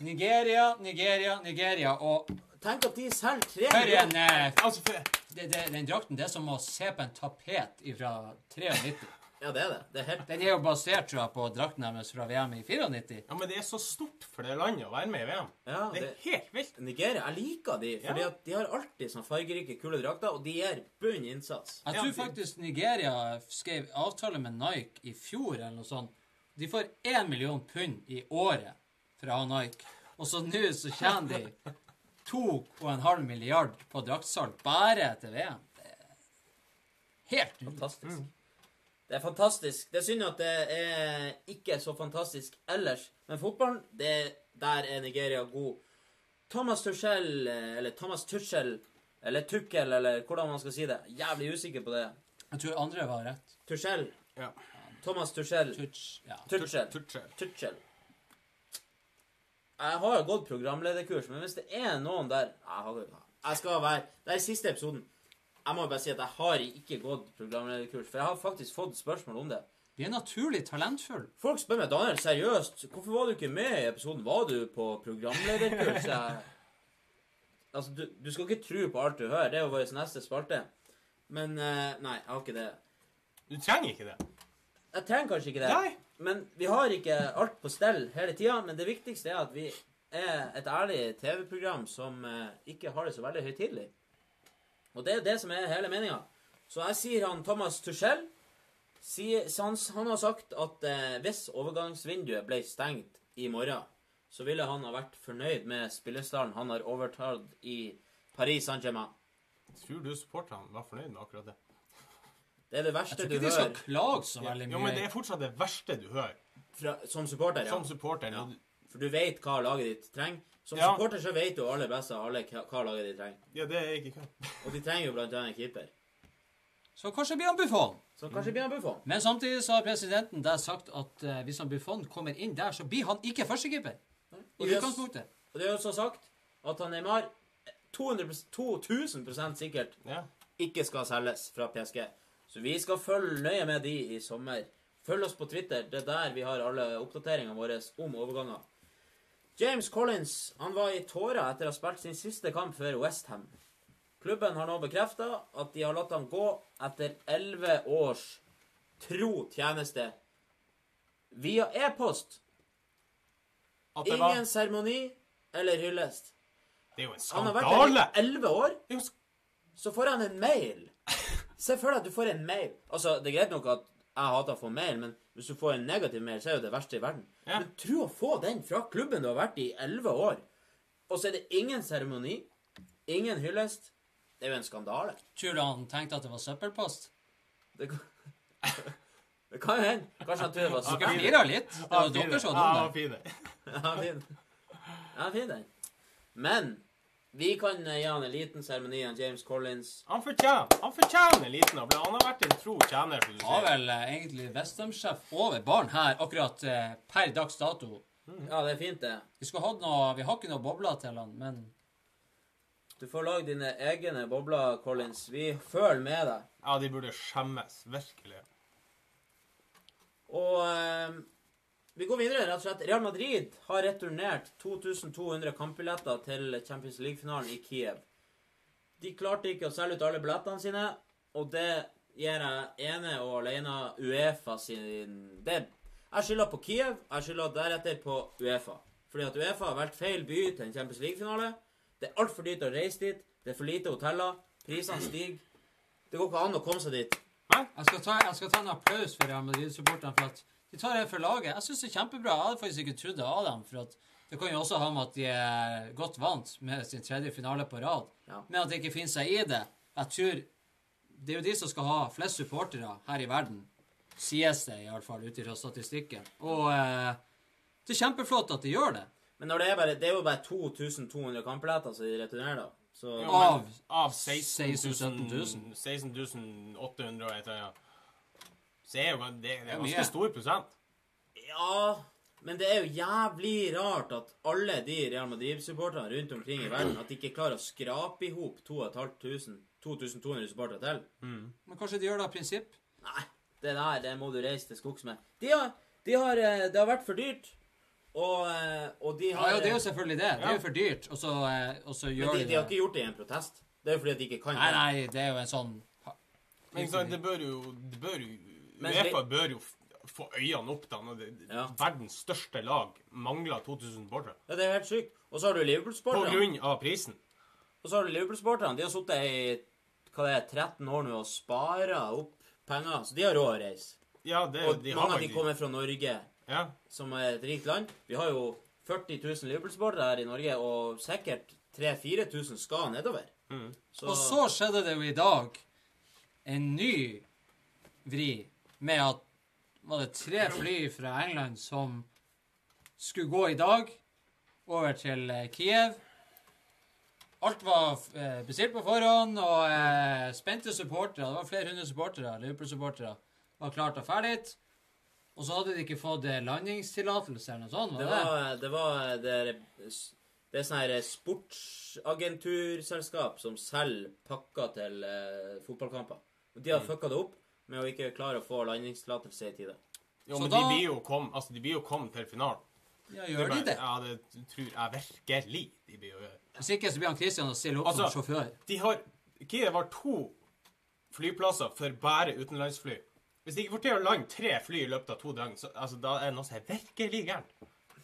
Nigeria, Nigeria, Nigeria. Og Tenk at de selger tre for en millioner. eh, Altså, for, det, det, Den drakten det er som å se på en tapet fra 93. Ja, det er det. Det er helt Den er jo basert tror jeg, på drakten deres fra VM i 94. ja, men det er så stort for det landet å være med i VM. Ja, Det er helt vilt. Nigeria. Jeg liker de, fordi Ja. at de har alltid sånn fargerike, kule drakter, og de gir bunn innsats. Jeg tror faktisk Nigeria skrev avtale med Nike i fjor eller noe sånt. De får én million pund i året fra Nike. Og så nå så tjener de to og en halv milliard på draktsalg bare til VM. Det er helt Fantastisk. Fantastisk. Det er fantastisk. Det er synd at det er ikke så fantastisk ellers. Men fotballen, det, der er Nigeria god. Thomas Tuchel, eh, eller Thomas Tuchel, eller Tukkel, eller hvordan man skal si det. Jævlig usikker på det. Jeg tror andre var rett. Tuchel. Ja. Thomas Tuchel. Tuch, ja. Tuchel. Tuchel. Tuchel. Jeg har jo gått programlederkurs, men hvis det er noen der Jeg, har, jeg skal være Det er siste episoden. Jeg må bare si at jeg har ikke gått programlederkurs, for jeg har faktisk fått spørsmål om det. Du er naturlig talentfull. Folk spør meg Daniel, seriøst, hvorfor var du ikke med i episoden? Var du på programlederkurs? Altså, du, du skal ikke tro på alt du hører. Det er jo vår neste spalte. Men eh, nei, jeg har ikke det. Du trenger ikke det. Jeg trenger kanskje ikke det. Nei. Men vi har ikke alt på stell hele tida. Men det viktigste er at vi er et ærlig TV-program som eh, ikke har det så veldig høytidelig. Og det er det som er hele meninga. Så jeg sier han Thomas Tuchel han, har sagt at eh, hvis overgangsvinduet ble stengt i morgen, så ville han ha vært fornøyd med spillestallen han har overtatt i Paris Saint-Germain. Tror du supporterne var fornøyd med akkurat det? Det er det Jeg tror ikke de skal klage så veldig mye. Jo, men det er fortsatt det verste du hører. fra, som supporter. Ja. Som supporter. Ja. For du vet hva laget ditt trenger. Som Ja. supporter så vet du aller best av alle hva laget ditt trenger. Ja, det er ikke kødd. Og de trenger jo blant annet en keeper. Så kanskje blir han Buffon. Så kanskje blir han Buffon. Men samtidig så har presidenten der sagt at eh, hvis han Buffon kommer inn der, så blir han ikke førstekeeper. I utgangspunktet. Og det er også sagt at han Neymar 200 2000% sikkert Ja. ikke skal selges fra PSG. Så vi skal følge nøye med de i sommer. Følg oss på Twitter. Det er der vi har alle oppdateringene våre om overganger. James Collins han var i tårer etter å ha spilt sin siste kamp for Westham. Klubben har nå bekrefta at de har latt ham gå etter elleve års tro tjeneste via e-post. Ingen seremoni eller hyllest. det er jo en Han har vært her i elleve år. Så får han en mail. Se for deg at du får en mail. Altså, Det er greit nok at jeg hater å få mail, men hvis du får en negativ mail, så er jo det verste i verden. Ja. Men tro å få den fra klubben du har vært i i elleve år, og så er det ingen seremoni, ingen hyllest. Det er jo en skandale. Tror du han tenkte at det var søppelpost? Det kan, det kan jo hende. Kanskje han trodde det var Dere skam. flirer litt. Det var dere som ja, var ja, dumme. fine. Ja, fin. Ja, fin den. Men vi kan gi han en liten seremoni av James Collins. Han fortjener han fortjener en liten applaus. Han har vært en tro tjener. som du Har vel eh, egentlig Westham-sjef over barn her akkurat eh, per dags dato. Ja, det er fint, det. Vi skulle hatt noe Vi har ikke noe bobler til han, men Du får lage dine egne bobler, Collins. Vi føler med deg. Ja, de burde skjemmes. Virkelig. Og eh, vi går videre, rett og slett. Real Madrid har returnert 2200 kampbilletter til Champions League-finalen i Kiev. De klarte ikke å selge ut alle billettene sine, og det gir jeg ene og alene Uefa sin det, Jeg skylder på Kiev, jeg skylder deretter på Uefa. Fordi at Uefa har valgt feil by til en Champions League-finale. Det er altfor dyrt å reise dit. Det er for lite hoteller. Prisene stiger. Det går ikke an å komme seg dit. jeg skal ta, jeg skal ta en applaus for Real Madrid-supporterne for at de tar det for laget. Jeg syns det er kjempebra. Jeg hadde faktisk ikke trodd det av dem. for at det kan jo også ha med at de er godt vant med sin tredje finale på rad. Ja. Men at de ikke finner seg i det. Jeg tror Det er jo de som skal ha flest supportere her i verden. Sies det iallfall ut ifra statistikken. Og eh, det er kjempeflott at de gjør det. Men når det er, bare, det er jo bare 2200 kampbilletter som de returnerer, da. Så Jo, Av men av 16 16 000 000. 16 800 og et eller annet. Så er jo det, det er ganske mye. stor prosent. Ja Men det er jo jævlig rart at alle de Real Madrid-supporterne rundt omkring i verden At de ikke klarer å skrape i hop 2500 2200 supportere til. Men kanskje de gjør det av prinsipp? Nei, det der det må du reise til skogs med. De har, de har, eh, det har vært for dyrt, og, eh, og de har ja, det er jo selvfølgelig det. Det er jo for dyrt, og så, eh, og så Men gjør de, de de har ikke gjort det i en protest. Det er jo fordi at de ikke kan Nei, det. nei, nei, det er jo en sånn Men det bør jo, det bør jo Men Uefa det- bør jo få øynene opp da når det, Ja. verdens største lag mangler 2000 supportere. Ja, det er helt sykt. Og så har du På Liverpool-sporterne. grunn av prisen. Og så har du Liverpool-sporterne. De har sittet i hva det er, 13 år nå og spara opp penger. Så de har råd å reise. Ja, det, Og de mange har av de kommer fra Norge, Ja. som er et rikt land. Vi har jo 40 000 Liverpool-sportere her i Norge, og sikkert 3000-4000 skal nedover. Mm. Så, Og så skjedde det jo i dag en ny vri med at var det tre fly fra England som skulle gå i dag over til eh, Kiev. Alt var eh, bestilt på forhånd, og eh, spente supportere. Det var flere hundre supportere, Liverpool-supportere var klart og ferdig. Og så hadde de ikke fått landingstillatelse eller noe sånt. Var det? var Det, var, det, det er sånn her sportsagenturselskap som selger pakker til eh, fotballkamper. Og de har Mm. fucka det opp med å ikke klare å få landingstillatelse i tide. Jo, Så men da- de blir jo kommet altså, kom til finalen. Ja, gjør de det? Ja, det tror jeg virkelig de blir å gjøre. Hvis ikke så blir han Christian å stille opp Altså- som sjåfør. De har Kiev har to flyplasser for bare utenlandsfly. Hvis de ikke får til å lande tre fly i løpet av to døgn, så altså, da er det noe som er virkelig gærent.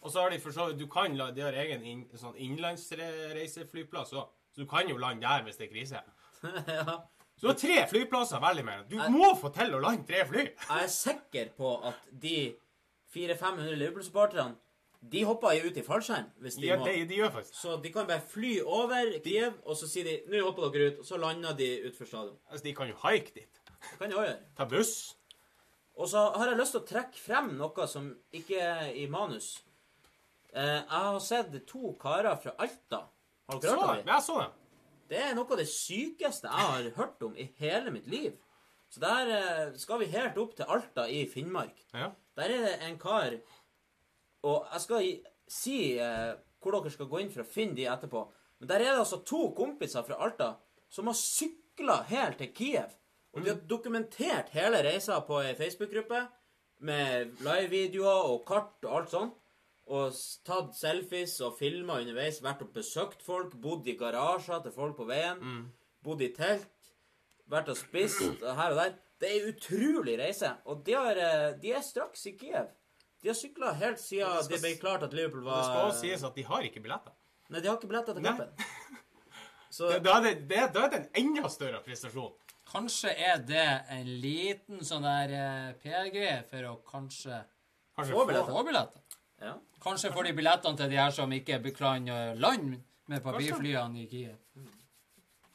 Og så har de for så vidt Du kan la, De har egen inn, sånn innenlandsreiseflyplass òg, så du kan jo lande der hvis det er krise. ja. Så du har tre flyplasser velge mellom. Du må få til å lande tre fly! Jeg er sikker på at de 400-500 Liverpool-supporterne de hopper jo ut i fallskjerm hvis de Ja, må. det, de gjør faktisk Så de kan bare fly over Kiev, og så sier de 'Nå hopper dere ut', og så lander de utenfor stadion. altså, De kan jo haike dit. Det kan de også gjøre. Ta buss. Og så har jeg lyst til å trekke frem noe som ikke er i manus. Eh, jeg har sett to karer fra Alta. Har dere hørt om dem? Jeg så det. Det er noe av det sykeste jeg har hørt om i hele mitt liv. Så der eh, skal vi helt opp til Alta i Finnmark. Ja. Der er det en kar Og jeg skal si eh, hvor dere skal gå inn for å finne de etterpå. Men der er det altså to kompiser fra Alta som har sykla helt til Kiev. Og de har dokumentert hele reisa på ei Facebook-gruppe med live-videoer og kart og alt sånt. Og tatt selfies og filma underveis. Vært og besøkt folk. Bodd i garasjer til folk på veien. Bodd i telt. Vært og spist her og der. Det er ei utrolig reise. Og de, har, eh, de er straks i Kiev. De har sykla helt siden Det skal det ble klart at Liverpool var Det skal også sies at de har ikke billetter. Nei, de har ikke billetter til kampen. Så Da er det, det, da er det en enda større prestasjon. Kanskje er det en liten sånn der uh, PR-greie for å kanskje Kanskje Få få- billetter. få billetter. Ja. Kanskje får de billettene til de her som ikke kan land med papirflyene i Kiev.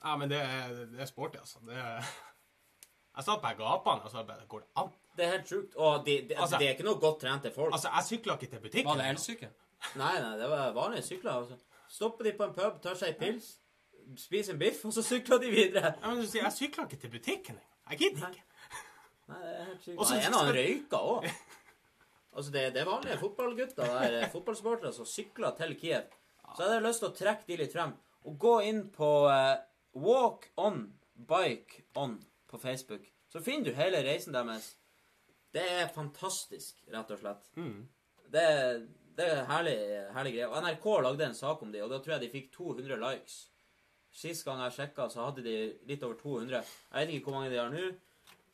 Ja, men det er, det er sporty, altså. Det er, jeg satt på gapene og så bare Går det an? Det er helt sjukt. Og de, de, Altså- det er ikke noe godt trente folk. Altså, jeg sykla ikke til butikken. Var det elsykkel? Nei, nei, det var vanlige sykler. Altså. Stopper de på en pub, tar seg en pils, spiser en biff, og så sykler de videre. Ja, men du sier, Jeg sykla ikke til butikken engang. Jeg gidder ikke. Nei, det er helt sykt. Og så- en av dem røyka òg. Altså, det, det er vanlige fotballgutter, der, eh, fotballsportere, som sykler til Kiev. Så jeg hadde lyst til å trekke de litt frem. Og gå inn på eh, Walk On Bike On på Facebook. Så finner du hele reisen deres. Det er fantastisk, rett og slett. Det, er- det er herlig, herlig greie. Og NRK lagde en sak om de, og da tror jeg de fikk 200 likes. Sist gang jeg sjekka, så hadde de litt over 200. Jeg vet ikke hvor mange de har nå,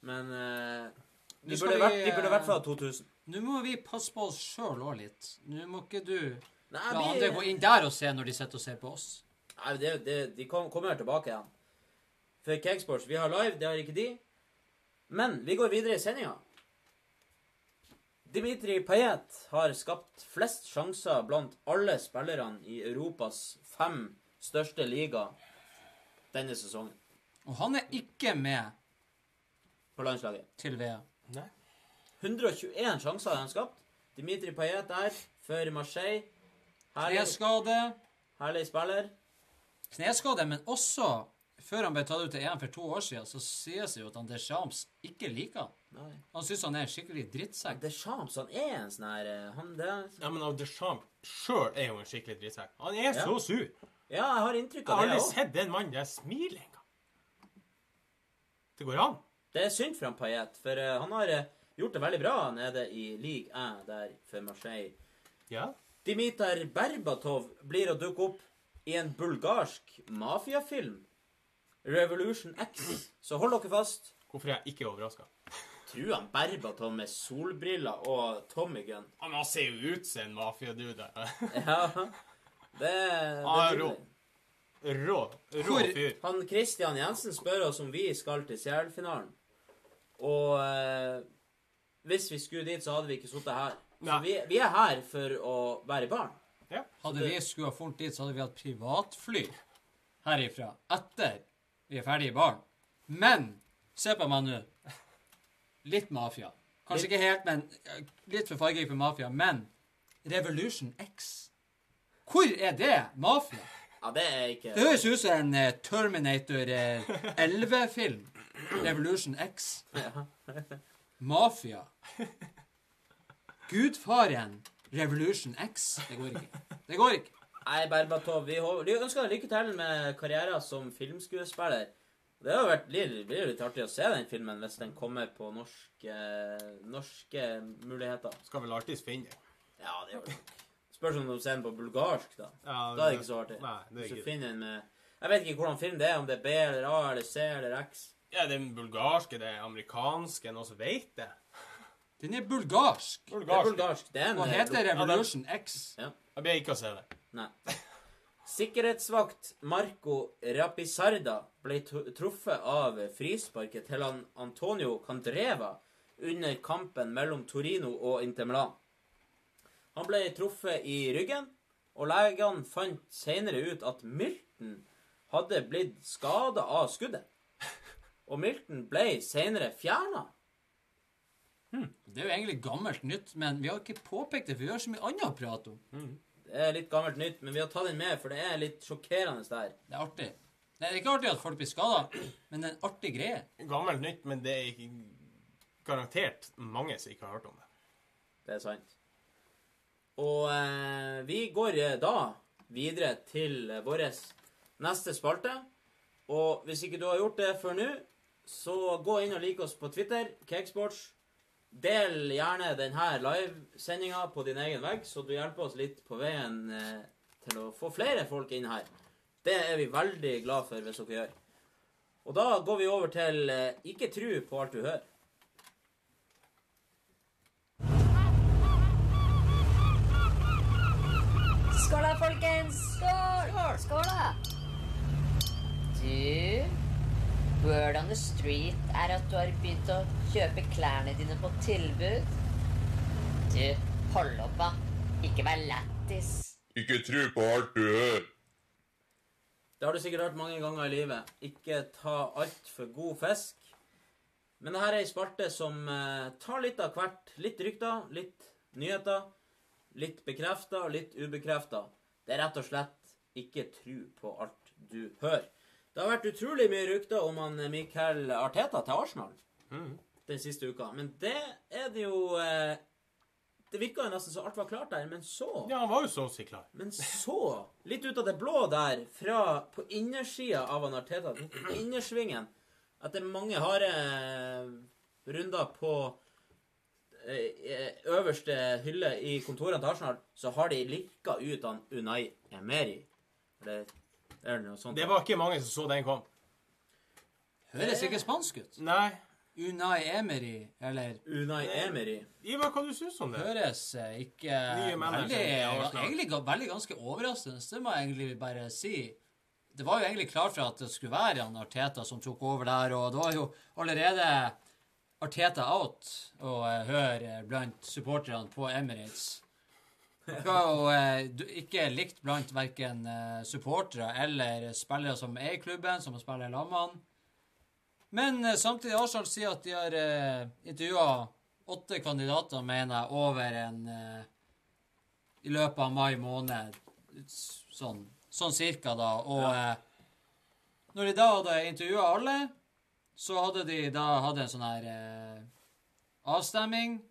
men eh, de, burde vi, vært, de burde i hvert eh, fall ha 2000. Nå må vi passe på oss sjøl òg litt. Nå må ikke du Nei, la vi- andre gå inn der og se når de sitter og ser på oss. Nei, det, det, de kom, kommer tilbake igjen. For Cakesports, vi har live, det har ikke de. Men vi går videre i sendinga. Dimitri Payet har skapt flest sjanser blant alle spillerne i Europas fem største liga denne sesongen Og han er ikke med på landslaget. til VM. Nei. 121 sjanser har han skapt. Dimitri Payet der, for Marseille. Herlig, Kneskade. herlig spiller. Kneskade, men også før han ble tatt ut til EM for to år siden, så sies det jo at han Deschamps ikke liker han. Nei. Han syns han er en skikkelig drittsekk. Deschamps, han er en sånn her eh, han, det, Ja, men av Deschamps sjøl er jo en skikkelig drittsekk. Han er Ja. så sur. Ja, jeg har inntrykk Jeg har av det aldri òg. sett den mannen der smile engang. Det går an. Det er synd for han Payet, for eh, han har eh, gjort det veldig bra nede i Ligue 1 der for Marseille. Ja. Dimitar Berbatov blir å dukke opp i en bulgarsk mafiafilm. Revolution X. Så hold dere fast. Hvorfor er jeg ikke overraska? Tror han Berbatov med solbriller og Tommy Gun. Han ser jo ut som en mafiadude. Ja, det, det Ah, er rå. Rå. Rå fyr. Han Christian Jensen spør oss om vi skal til CL-finalen. Og eh, hvis vi skulle dit, så hadde vi ikke sittet her. Så vi, vi er her for å være barn. Hadde vi skulle ha fulgt dit, så hadde vi hatt privatfly herifra etter vi er ferdig i baren. Men se på meg nå. Litt mafia. Kanskje ikke helt, men eh, litt for fargerik for mafia. Men Revolution X Hvor er det mafia? Ja, det er ikke Det høres ut som en eh, Terminator eh, 11-film. Revolution X. Mafia. Gudfaren. Revolution X. Det går ikke. Det går ikke. Nei, Berbatov, vi, ønsker deg lykke til med karrieren som filmskuespiller. Det har jo vært blir litt artig å se den filmen hvis den kommer på norske, norske muligheter. Skal vel alltids finne det. Ja, det gjør det. Spørs om du ser den på bulgarsk, da. Ja, Da er det ikke så artig. Nei, det er Hvis du ikke finner en med Jeg vet ikke hvordan film det er, om det er B eller A eller C eller X. Ja, det er bulgarske, det er amerikanske, noen som vet det. Den er bulgarsk. Det er bulgarsk. Det er en Og heter Revolution X. Ja. Jeg ber ikke å se det. Nei. Sikkerhetsvakt Marco Rapisarda ble truffet av frisparket til han Antonio Candreva under kampen mellom Torino og Inter Milan. Han ble truffet i ryggen, og legene fant senere ut at Milton hadde blitt skada av skuddet. Og Milton ble senere fjerna. Det er jo egentlig gammelt nytt, men vi har ikke påpekt det, for vi har så mye annet å prate om. Det er litt gammelt nytt, men vi har tatt den med, for det er litt sjokkerende der. Det er artig. Det er ikke artig at folk blir skada, men det er en artig greie. Gammelt nytt, men det er ikke garantert mange som ikke har hørt om det. Det er sant. Og eh, vi går eh, da videre til vår neste spalte. Og hvis ikke du har gjort det før nå, så gå inn og like oss på Twitter, Cakesports. Del gjerne denne livesendinga på din egen vegg, så du hjelper oss litt på veien eh, til å få flere folk inn her. Det er vi veldig glad for hvis dere gjør. Og da går vi over til eh, ikke tru på alt du hører. Skål da, folkens! Skål! Skål da! Du, word on the street er at du har begynt å kjøpe klærne dine på tilbud. Du, hold opp da. Ikke vær lættis. Ikke tro på alt du hører. Det har du sikkert hørt mange ganger i livet. Ikke ta altfor god fisk. Men dette er ei sparte som eh, tar litt av hvert. Litt rykter, litt nyheter. Litt bekrefta og litt ubekrefta. Det er rett og slett ikke tru på alt du hører. Det har vært utrolig mye rykter om han eh, Mikael Arteta til Arsenal den siste uka. Men det er det jo eh, Det virka jo nesten så alt var klart der, men så Ja, han var jo så å si klar. men så, litt ut av det blå der, fra på innersida av han Arteta, på innersvingen, etter mange harde eh, runder på øverste hylle i kontorene til Arsenal, så har de likka ut han Unai Emery. Eller er det noe sånt? Det var ikke mange som så den kom. Høres ikke spansk ut. Nei. Unai Emery, eller Unai Emery. Ivar, hva du syns om det? Høres eh, ikke veldig, egentlig veldig ganske overraskende. Det må jeg egentlig bare si. Det var jo egentlig klart for at det skulle være Jan Arteta som tok over der, og det var jo allerede Arteta out å høre blant supporterne på Emirates. Var jo eh, ikke likt blant verken eh, supportere eller spillere som er i klubben, som spiller i lag med han. Men eh, samtidig Arsenal sier at de har eh, intervjua åtte kandidater, mener jeg, over en eh, I løpet av mai måned. Sånn, sånn cirka, da. Og eh, når de da hadde intervjua alle, så hadde de da hadde en sånn her eh, avstemming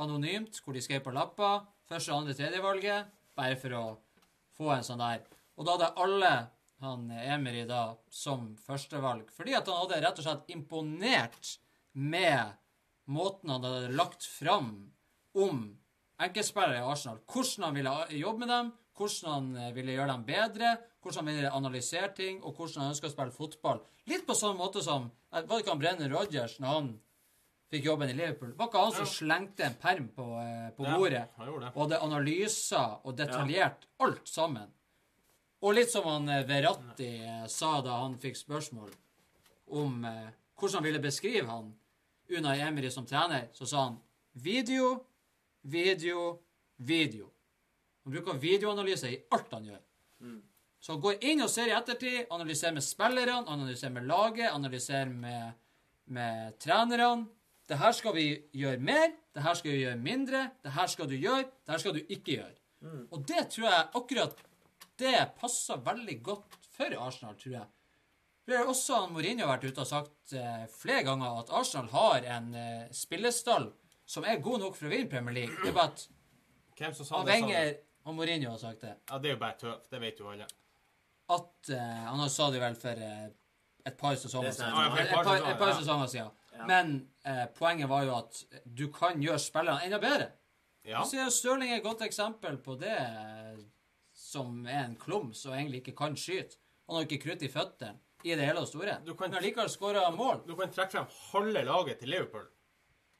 anonymt, hvor de skrev på lapper første, andre, tredje valget, bare for å få en sånn der. Og da hadde alle han Emery da som førstevalg, fordi at han hadde rett og slett imponert med måten han hadde lagt fram om enkeltspillere i Arsenal. Hvordan han ville jobbe med dem, hvordan han ville gjøre dem bedre, hvordan han ville analysere ting, og hvordan han ønska å spille fotball. Litt på sånn måte som Var det ikke han Brenner Rodgers når han fikk jobben i Liverpool? Var ikke han som slengte en perm på, eh, på bordet gjorde det. og hadde analyser og detaljert alt sammen? Og litt som han Veratti Verratti eh, sa da han fikk spørsmål om eh, hvordan han ville beskrive han Unai Emery som trener, så sa han video, video, video. Han bruker videoanalyse i alt han gjør. Så han går inn og ser i ettertid, analyserer med spillerne, analyserer med laget, analyserer med, med trenerne. Det her skal vi gjøre mer, det her skal vi gjøre mindre, det her skal du gjøre, det her skal du ikke gjøre. Og det tror jeg akkurat det passer veldig godt for Arsenal, tror jeg. Det har også Mourinho vært ute og sagt eh, flere ganger at Arsenal har en eh, spillestall som er god nok for å vinne Premier League. Det er bare at Hvem som sa det? Wenger og Mourinho har sagt det. Ja, det er jo bare tøv. Det vet jo alle. At eh, Han har sa det vel for eh, et par sesonger siden. Et, et par par, sesonger, et par ja. sesonger siden. Ja. Men eh, poenget var jo at du kan gjøre spillerne enda bedre. Ja. Så er Stirling et godt eksempel på det, eh, som er en klums og egentlig ikke kan skyte. Han har ikke krutt i føttene i det hele og store. Du kan- Men likevel skåra mål. Du kan trekke frem halve laget til Liverpool.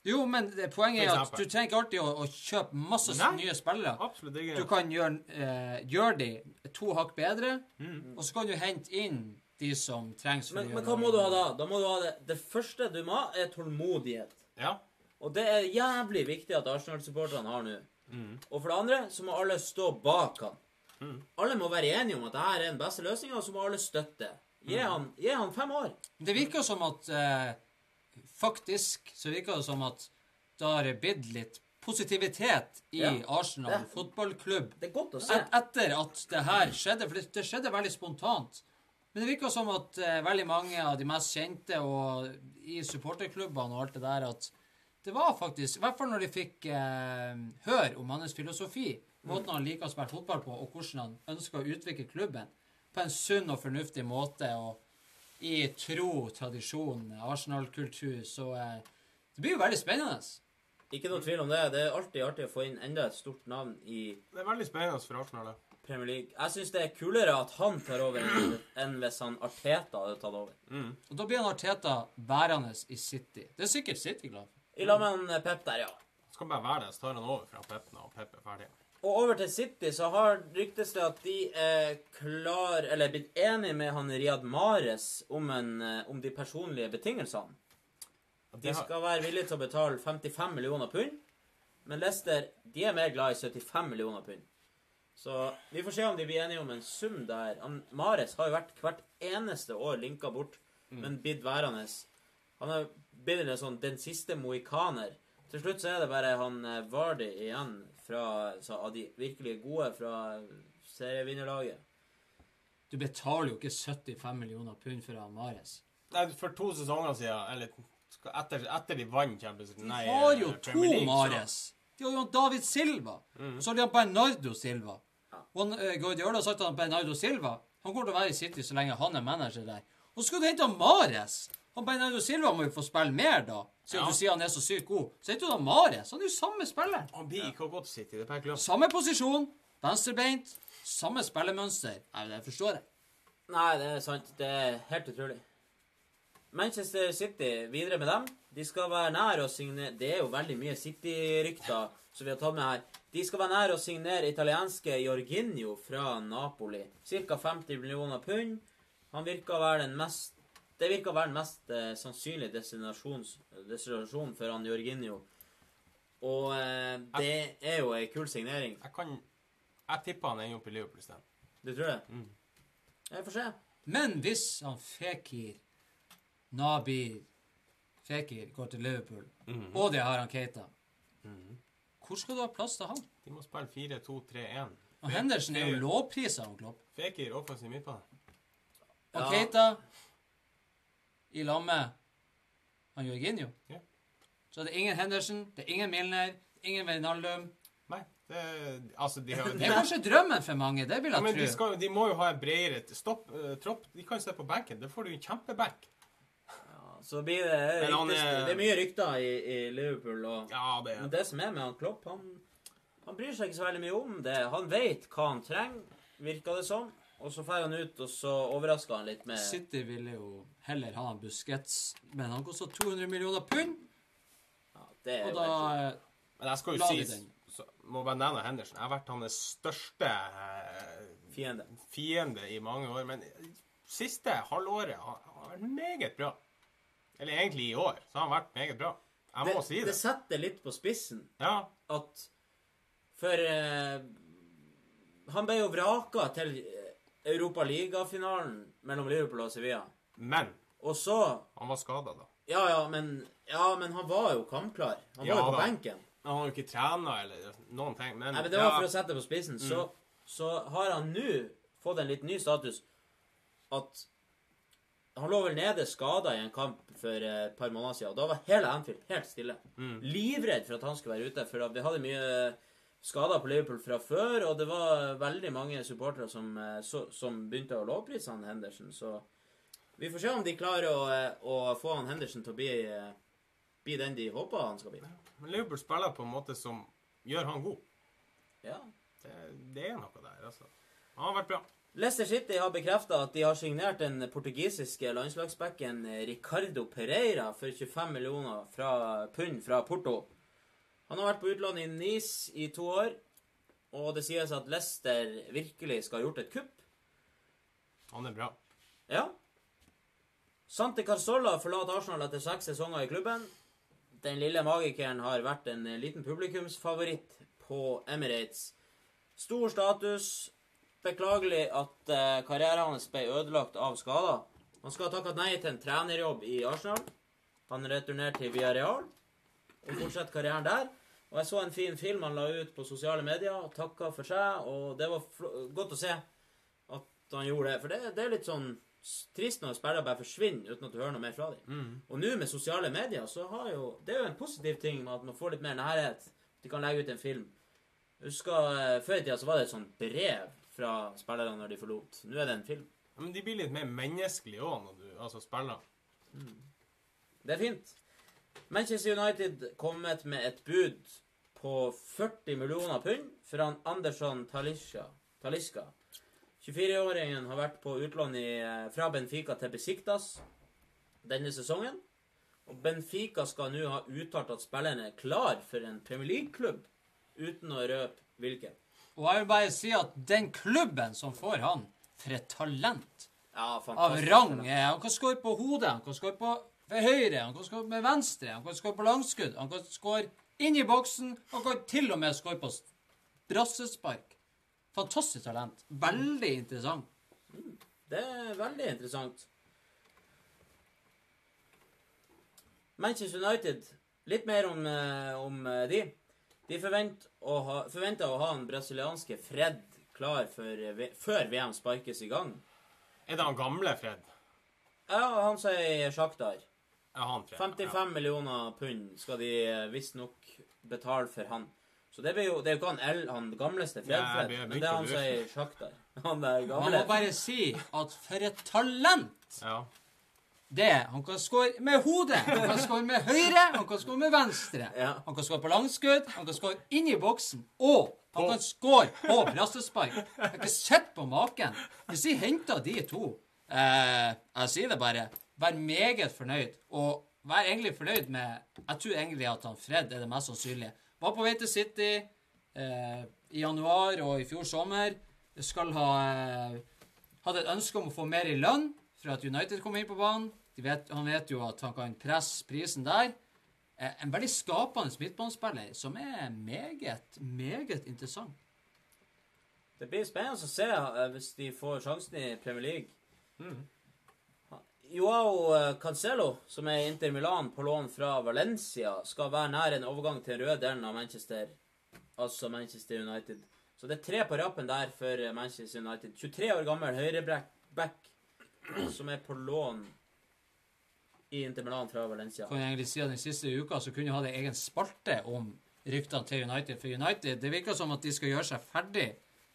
Jo, men det, poenget er at du trenger ikke alltid å, å kjøpe masse Nei. nye spillere. Absolutt ikke. Du kan gjøre, eh, gjøre de to hakk bedre, Mm. og så kan du hente inn de som trengs. for Men, å men gjøre hva må du ha da? Da må du ha det, det første du må ha, er tålmodighet. Ja. Og det er jævlig viktig at Arsenal-supporterne har nå. Mm. Og for det andre så må alle stå bak han. Alle må være enige om at dette er den beste løsninga, og så må alle støtte. Gi Mm. han, gi han fem år. Det virker som at eh, Faktisk så virker det som at det har blitt litt positivitet i Ja. Arsenal Det- fotballklubb Det er godt å se. et, etter at det her skjedde. For det, det skjedde veldig spontant. Men det virker som at eh, veldig mange av de mest kjente og i supporterklubbene og alt det der, at det var faktisk I hvert fall når de fikk eh, høre om hans filosofi, måten han liker å spille fotball på, og hvordan han ønsker å utvikle klubben på en sunn og fornuftig måte, og i tro, tradisjon, Arsenal-kultur, så eh, det blir jo veldig spennende. Ikke noe tvil om det. Det er alltid artig å få inn enda et stort navn i Det er veldig spennende for Arsenal, det. Premier League. Jeg syns det er kulere at han tar over enn hvis han Arteta hadde tatt over. Og da blir han Arteta værende i City. Det er sikkert City glad for. I lag med eh, Pep der, ja. Skal bare være det, så tar han over fra Pep når Pep er ferdig. Og over til City så har ryktes det at de er klar Eller blitt enige med han Riyad Mares om, en, eh, om de personlige betingelsene. De skal være villige til å betale 55 millioner pund. Men Leicester de er mer glad i 75 millioner pund. Så vi får se om de blir enige om en sum der. Han, Mares har jo vært hvert eneste år linka bort, men blitt værende. Han er blitt en sånn den siste mohikaner. Til slutt så er det bare han eh, Vardy igjen fra, så av de virkelig gode fra serievinnerlaget. Du betaler jo ikke 75 millioner pund for han Mares. Nei, for to sesonger siden, eller etter, etter de vant Champions League De har jo eh, to Mares. De har jo David Silva. Og så har de Bernardo Silva. Og han, uh, Guardiola har sagt at han Bernardo Silva Han kommer til å være i City så lenge han er manager der. Og så skal du hente han Mares. Han Bernardo Silva må jo få spille mer, da. Siden Ja. du sier han er så sykt god. Så henter du han Mares. Han er jo samme spiller. Han blir ikke godt City, det er. Samme posisjon, venstrebeint, samme spillemønster. Nei, det forstår jeg. Nei, det er sant. Det er helt utrolig. Manchester City, videre med dem. De skal være nær å signere Det er jo veldig mye City-rykter som vi har tatt med her. De skal være nær å signere italienske Jorginho fra Napoli. Ca. 50 millioner pund. Han virker å være den mest Det virker å være den mest eh, sannsynlige destinasjonen for han Jorginho. Og eh, det er jo ei kul signering. Jeg kan Jeg tipper han ender opp i Liverpool isteden. Det tror jeg. Jeg får se. Men hvis han Fekir, Nabi Fekir går til Liverpool, og det har han Keita, hvor skal du ha plass til han? De må spille 4-2-3-1. Og Henderson er jo lovprisa av Klopp. Fekir offensiv midtbane. Og Ja. Keita i lag med han Jorginho. Ja. Så det er ingen Henderson, det er ingen Milner, ingen Wijnaldum. Nei, det Altså, de har Det er kanskje drømmen for mange, det vil Ja, jeg tro. de, skal, de må jo ha en bredere stopp, uh, tropp. De kan jo sitte på benken. Da får du en kjempebenk. Så blir det Men han ryktes, er- Det er mye rykter i, i Liverpool. Og, Ja, det er. men det som er med han Klopp, han, han bryr seg ikke så veldig mye om det. Han vet hva han trenger, virker det som. Og så drar han ut, og så overrasker han litt med City ville jo heller ha en Busquets, men han kosta 200 millioner pund, ja, det er og da Men jeg skal jo si så, Må bare nevne Henderson. Jeg har vært hans største eh, fiende. fiende i mange år. Men siste halvåret har har vært meget bra. Eller egentlig i år så har han vært meget bra. Jeg må Det, si det. det setter litt på spissen Ja, at For eh, Han ble jo vraka til Europaligafinalen mellom Liverpool og Sevilla. men Og så han var skada, da. Ja, ja, men, ja, men han var jo kampklar. Han Ja var jo på da. benken. Han har jo ikke trena eller noen ting. Men, Nei, men Det var for å sette det på spissen. Så, så har han nå fått en litt ny status at Han lå vel nede skada i en kamp for eh, et par måneder siden. og Da var hele Anfield helt stille. Livredd for at han skulle være ute. For vi hadde mye skader på Liverpool fra før, og det var veldig mange supportere som, eh, som begynte å lovprise han Henderson. Så vi får se om de klarer å, eh, å få han Henderson til å bli, eh, bli den de håper han skal bli. Men Liverpool spiller på en måte som gjør han god. Ja. Det, det er noe der, altså. Han har vært bra. Leicester City har bekrefta at de har signert den portugisiske landslagsbacken Ricardo Pereira for 25 millioner fra, pund fra Porto. Han har vært på utlandet i Nice i to år, og det sies at Leicester virkelig skal ha gjort et kupp. Han er bra. Ja. Santi Carzola forlater Arsenal etter seks sesonger i klubben. Den lille magikeren har vært en liten publikumsfavoritt på Emirates. Stor status. Beklagelig at eh, karrieren hans ble ødelagt av skader. Han skal ha takket nei til en trenerjobb i Arsenal. Han returnerte til Villarreal og fortsetter karrieren der. Og jeg så en fin film han la ut på sosiale medier og takka for seg, og det var godt å se at han gjorde det. For det, det er litt sånn trist når spillere bare forsvinner uten at du hører noe mer fra dem. Og nå med sosiale medier, så har jo Det er jo en positiv ting med at man får litt mer nærhet. De kan legge ut en film. Jeg husker eh, Før i tida så var det et sånt brev fra spillerne når de forlot. Nå er det en film. Men de blir litt mer menneskelige òg når du altså spiller. Det er fint. Manchester United kommet med et bud på 40 millioner pund fra Andersson Talisca. Talisca. 24-åringen har vært på utlån i, eh, fra Benfica til Besiktas denne sesongen. Og Benfica skal nå ha uttalt at spilleren er klar for en Premier League-klubb, uten å røpe hvilken. Og jeg vil bare si at den klubben som får han, for et talent Ja, av rang Han kan skåre på hodet, han kan skåre på høyre, han kan skåre med venstre, han kan skåre på langskudd, han kan skåre inn i boksen, han kan til og med skåre på brassespark. Fantastisk talent. Veldig interessant. Det er veldig interessant. Manchester United, litt mer om, eh, om eh, de. De forventer å ha, forventer å ha den brasilianske Fred klar for, eh, før VM sparkes i gang. Er det han gamle Fred? Ja, han sier Sjaktar. Ja, han Fred. 55 millioner pund skal de eh, visstnok betale for han. Så det, blir jo, det er jo ikke han, L, han gamleste Fred, Ja, Fred, men det er han sier Sjaktar. Han er Man må bare si at for et talent Ja. Det er. Han kan skåre med hodet, han kan skåre med høyre, han kan skåre med venstre. Ja. Han kan skåre på langskudd, han kan skåre inn i boksen, og han kan skåre på brassespark. Jeg har ikke sett på maken. Hvis de henter de to eh, Jeg sier det bare. Vær meget fornøyd, og vær egentlig fornøyd med Jeg tror egentlig at han Fred er det mest sannsynlige. Var på vei til City eh, i januar og i fjor sommer. Skal ha eh, hadde et ønske om å få mer i lønn for at United kom inn på banen. De vet, han vet jo at han kan presse prisen der. Eh, En veldig skapende midtbanespiller som er meget, meget interessant. Det blir spennende å se eh, hvis de får sjansen i Premier League. Ha- Joao eh, Cancelo, som er i Inter Milan på lån fra Valencia, skal være nær en overgang til den røde delen av Manchester, altså Manchester United. Så det er tre på rappen der for Manchester United. 23 år gammel høyreback som er på lån i Inter Milan fra Valencia. Kan jeg egentlig si at Den siste uka så kunne jeg hatt en egen spalte om ryktene til United. For United det virker som at de skal gjøre seg ferdig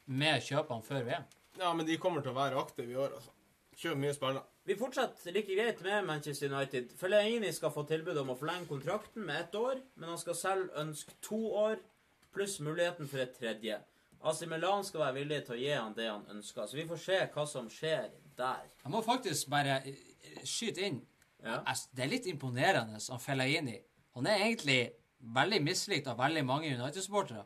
med kjøpene før VM. ja, men de kommer til å være aktive i år, altså. Kjøp mye spillere. Vi fortsetter like greit med Manchester United. Fellaini skal få tilbud om å forlenge kontrakten med ett år, men han skal selv ønske to år, pluss muligheten for et tredje. AC Milan skal være villig til å gi han det han ønsker, så vi får se hva som skjer der. Jeg må faktisk bare eh, skyte inn. Ja. Det er litt imponerende av Fellaini. Han er egentlig veldig mislikt av veldig mange United-supportere.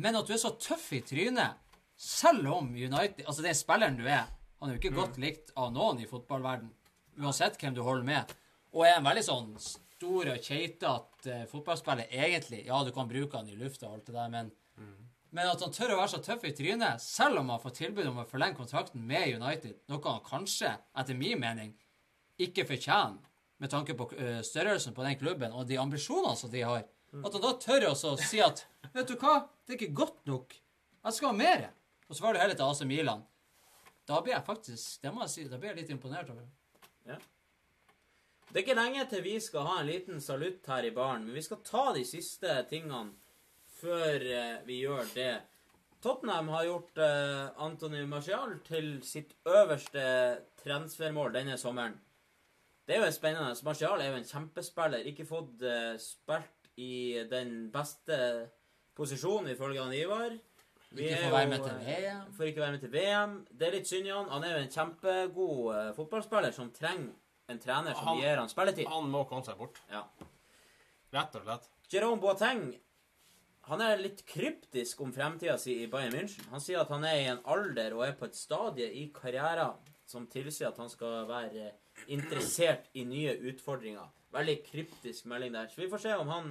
Men at du er så tøff i trynet, selv om United Altså, den spilleren du er, han er jo ikke godt likt av noen i fotballverden, uansett hvem du holder med, og er en veldig sånn stor og keitete uh, fotballspiller, egentlig. Ja, du kan bruke han i lufta og alt det der, men men at han tør å være så tøff i trynet, selv om han får tilbud om å forlenge kontrakten med United, noe han kanskje, etter min mening, ikke fortjener, med tanke på størrelsen på den klubben og de ambisjonene som de har. At han da tør også å si at vet du hva, det er ikke godt nok. Jeg skal ha mer. Og så var det heller til AC Milan. Da blir jeg faktisk, det må jeg si, da blir jeg litt imponert over. Det er ikke lenge til vi skal ha en liten salutt her i baren, men vi skal ta de siste tingene før eh, vi gjør det. Tottenham har gjort eh, Anthony Martial til sitt øverste transfermål denne sommeren. Det er jo spennende. Martial er jo en kjempespiller. Ikke fått eh, spilt i den beste posisjonen, ifølge han Ivar. Vi Ikke får være med til VM. Får ikke være med til VM. Det er litt synd i han. Er jo en kjempegod fotballspiller som trenger en trener som Han- gir han spilletid. Han må komme seg bort. Ja. Rett og slett. Jerome Boateng han er litt kryptisk om fremtida si i Bayern München. Han sier at han er i en alder og er på et stadie i karrieren som tilsier at han skal være interessert i nye utfordringer. Veldig kryptisk melding der. Så vi får se om han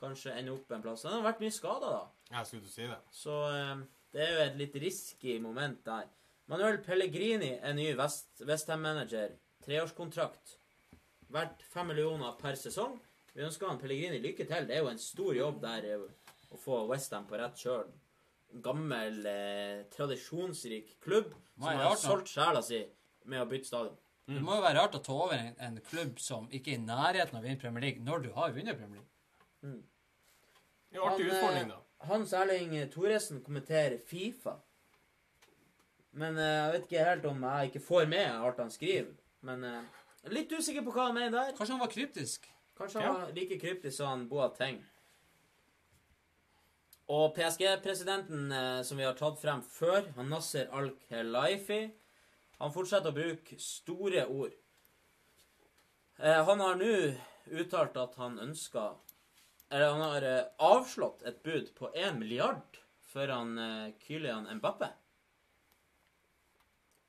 kanskje ender opp en plass. Han har vært mye skada, da. Jeg skulle du si det. Så eh, det er jo et litt risky moment der. Manuel Pellegrini er ny West- Westham-manager. Treårskontrakt. Verdt fem millioner per sesong. Vi ønsker han Pellegrini lykke til. Det er jo en stor jobb der eh, å få Westham på rett kjøl. En gammel, eh, tradisjonsrik klubb som har rart, solgt sjela si med å bytte stadion. Det må jo være rart å ta over en, en klubb som ikke er i nærheten av å vinne Premier League, når du har vunnet Premier League. Det er jo artig Han, utfordring, eh, da. Hans Erling Thoresen kommenterer Fifa. Men eh, jeg vet ikke helt om jeg ikke får med alt han skriver. Men eh, litt usikker på hva han mener der. Kanskje han var kryptisk? Kanskje han var like kryptisk som han Boateng. Og PSG-presidenten eh, som vi har tatt frem før, han Nasser Al-Khelaifi, han fortsetter å bruke store ord. Eh, han har nå uttalt at han ønsker Eller han har eh, avslått et bud på 1 milliard for han Kylian Mbappe.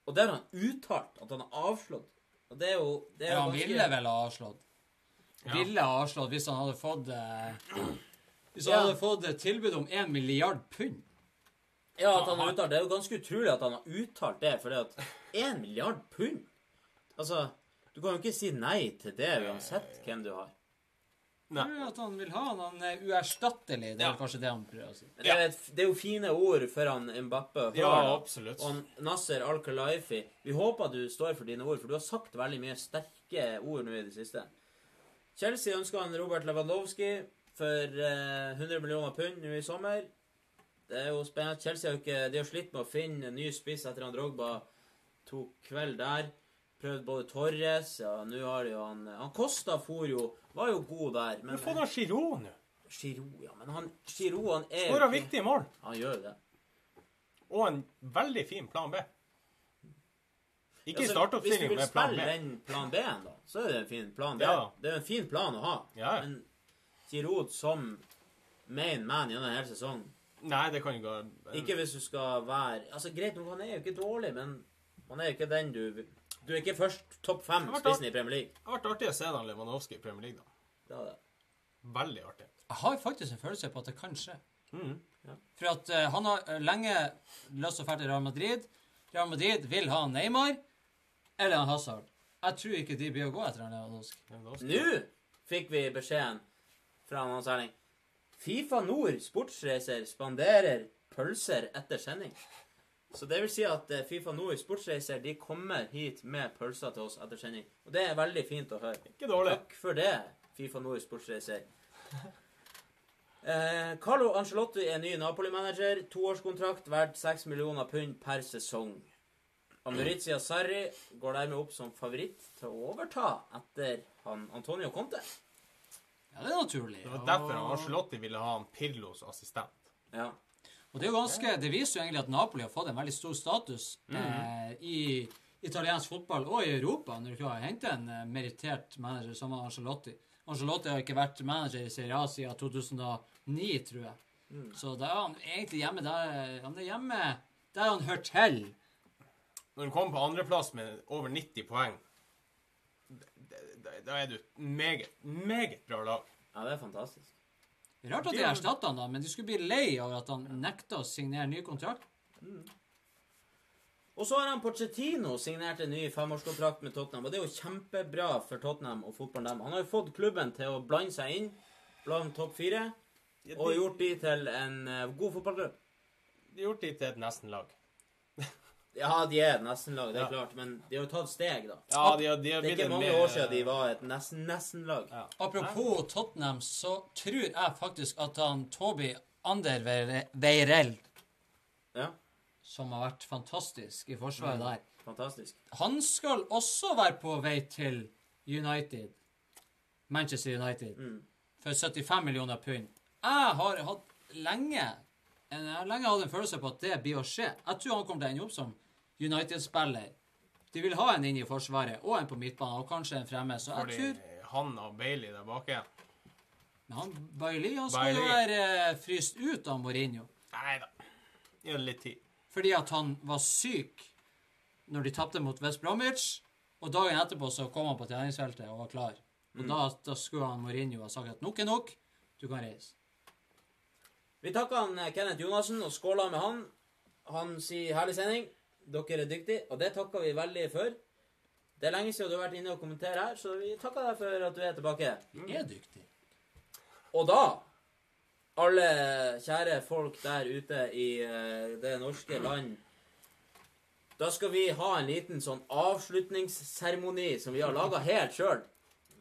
Og det har han uttalt at han har avslått. Og det er jo, det er Ja, han ganske- ville vel ha avslått. Ja. Ville ha avslått hvis han hadde fått eh, Hvis han Ja. hadde fått et tilbud om én milliard pund. Ja, at han har uttalt Det er jo ganske utrolig at han har uttalt det, fordi at én milliard pund Altså, du kan jo ikke si nei til det uansett hvem du har. Nei. Tror du at han vil ha han? Han er uerstattelig. Det er Ja. kanskje det han prøver å si. Det, er, et, det er jo fine ord for han Mbappe. Ja, absolutt. Og han Nasser Al-Khelaifi, vi håper du står for dine ord, for du har sagt veldig mye sterke ord nå i det siste. Chelsea ønsker han Robert Lewandowski for eh, 100 millioner pund nå i sommer. Det er jo spennende. Chelsea har jo ikke De har slitt med å finne en ny spiss etter han Drogba tok kveld der. Prøvd både Torres ja, nå har de jo han Han Costa for jo Var jo god der, men Men få da Giroud nå. Giroud, ja. Men han Giroud, han er Skåra viktige mål. Han gjør jo det. Og en veldig fin plan B. Ikke startoppstilling med plan B. Hvis du vil spille den plan B-en, da, så er det en fin plan B. Ja. Det er jo en fin plan å ha. Ja, ja. Giroud som main man gjennom hele sesongen Nei, det kan ikke være Ikke hvis du skal være Altså, Greit nok, han er jo ikke dårlig, men han er jo ikke den du Du er ikke først topp fem spissen i Premier League. Det har vært artig å se den Lewandowski i Premier League, da. Det det. Veldig artig. Jeg har faktisk en følelse på at det kan skje. Mhm. For at uh, han har eh, lenge lyst til å dra til Real Madrid. Real Madrid vil ha Neymar eller Hazard. Jeg tror ikke de blir å gå etter han Lewandowski. Lewandowski. Nå fikk vi beskjeden fra Hans Erling. Fifa Nord sportsreiser spanderer pølser etter sending. Så det vil si at eh, Fifa Nord sportsreiser de kommer hit med pølser til oss etter sending. Og det er veldig fint å høre. Ikke dårlig. Takk for det, Fifa Nord sportsreiser. Eh, Carlo Ancelotti er ny Napoli-manager. Toårskontrakt verdt 6 millioner pund per sesong. Amurizia Sarri går dermed opp som favoritt til å overta etter han Antonio Conte. Ja, det er naturlig. Det var derfor han Angelotti ville ha han Pirlos assistent. Ja. Og det er jo ganske, det viser jo egentlig at Napoli har fått en veldig stor status eh, i italiensk fotball og i Europa når du klarer å hente en eh, merittert manager som Arcelotti. Angelotti har ikke vært manager i Serie A siden 2009, tror jeg. Så da er han egentlig hjemme der Han er hjemme der han hører til. Når du kommer på andreplass med over 90 poeng, da- er du et meget, meget bra lag. ja, det er fantastisk. Rart at de erstatta han da, men de skulle bli lei av at han nekta å signere ny kontrakt. Og så har han Pochettino signert en ny femårskontrakt med Tottenham. Og det er jo kjempebra for Tottenham og fotballen dem. Han har jo fått klubben til å blande seg inn blant topp fire. Og gjort de til en eh, god fotballklubb. De har gjort de til et nesten-lag. Ja, de er et nestenlag, det er Ja. klart. Men de har jo tatt steg, da. Ja, de har, de har Det er ikke mange år siden de var et nesten-nesten-lag. Ja. Apropos Tottenham, så tror jeg faktisk at han Toby Ander Veire- Veirell, Ja, som har vært fantastisk i forsvaret der, fantastisk. han skal også være på vei til United. Manchester United. Mm. For 75 millioner pund. Jeg har hatt lenge jeg har lenge hatt en følelse på at det blir å skje. Jeg tror han kommer til å ende opp som United-spiller. De vil ha en inn i forsvaret og en på midtbanen, og kanskje en fremme. Så jeg Fordi tror han og Bailey der bak igjen. Men han Bailey han skal jo være eh, fryst ut av Mourinho. Nei da. Gi det litt tid. Fordi at han var syk når de tapte mot West Bromwich. Og dagen etterpå så kom han på treningsfeltet og var klar. Og Mm. da, da skulle han Mourinho ha sagt at nok er nok, du kan reise. Vi takker han eh, Kenneth Jonassen og skåler med han. Han sier 'herlig sending'. Dere er dyktige, og det takker vi veldig for. Det er lenge siden du har vært inne og kommentert her, så vi takker deg for at du er tilbake. Jeg er dyktig. Og da, alle kjære folk der ute i eh, det norske land Da skal vi ha en liten sånn avslutningsseremoni som vi har laga helt sjøl.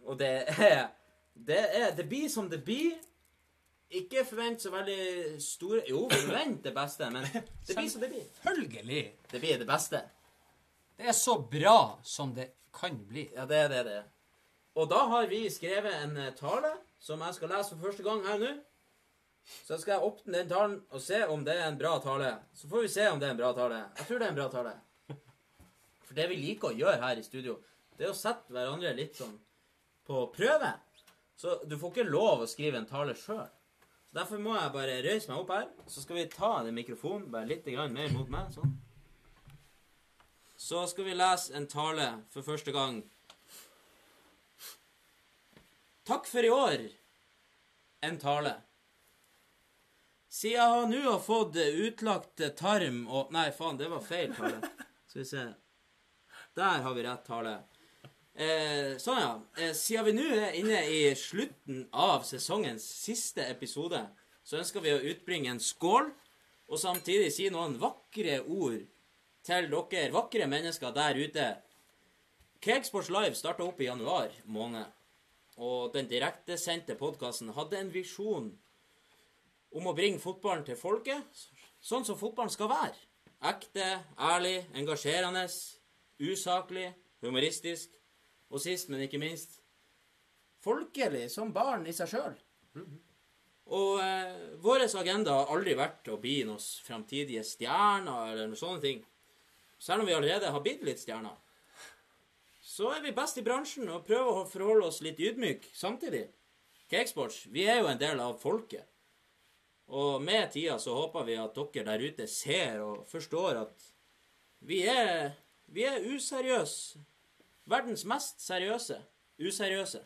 Og det er, det er Det blir som det blir. Ikke forvent så veldig store Jo, forvent det beste, men det blir som det blir. Selvfølgelig. Det blir det beste. Det er så bra som det kan bli. Ja, det er det det er. Og da har vi skrevet en eh, tale som jeg skal lese for første gang her nå. Så skal jeg åpne den talen og se om det er en bra tale. Så får vi se om det er en bra tale. Jeg tror det er en bra tale. For det vi liker å gjøre her i studio, det er å sette hverandre litt sånn på prøve. Så du får ikke lov å skrive en tale sjøl. Derfor må jeg bare røyse meg opp her. Så skal vi ta den mikrofonen bare litt mer mot meg. sånn. Så skal vi lese en tale for første gang. Takk for i år. En tale. Siden jeg nå har fått utlagt tarm og Nei, faen, det var feil tale. Skal vi se. Der har vi rett tale. Eh, sånn, ja. Eh, siden vi nå er inne i slutten av sesongens siste episode, så ønsker vi å utbringe en skål, og samtidig si noen vakre ord til dere vakre mennesker der ute. Cakesports Live starta opp i januar måned, og den direktesendte podkasten hadde en visjon om å bringe fotballen til folket, sånn som fotballen skal være. Ekte, ærlig, engasjerende, usaklig, humoristisk, og sist, men ikke minst, folkelig som barn i seg sjøl. Og eh, vår agenda har aldri vært å bli noen framtidige stjerner eller noen sånne ting. Selv om vi allerede har blitt litt stjerner. Så er vi best i bransjen og prøver å forholde oss litt ydmyk samtidig. Cakesports, vi er jo en del av folket. Og med tida så håper vi at dere der ute ser og forstår at vi er, vi er useriøse. Verdens mest seriøse useriøse.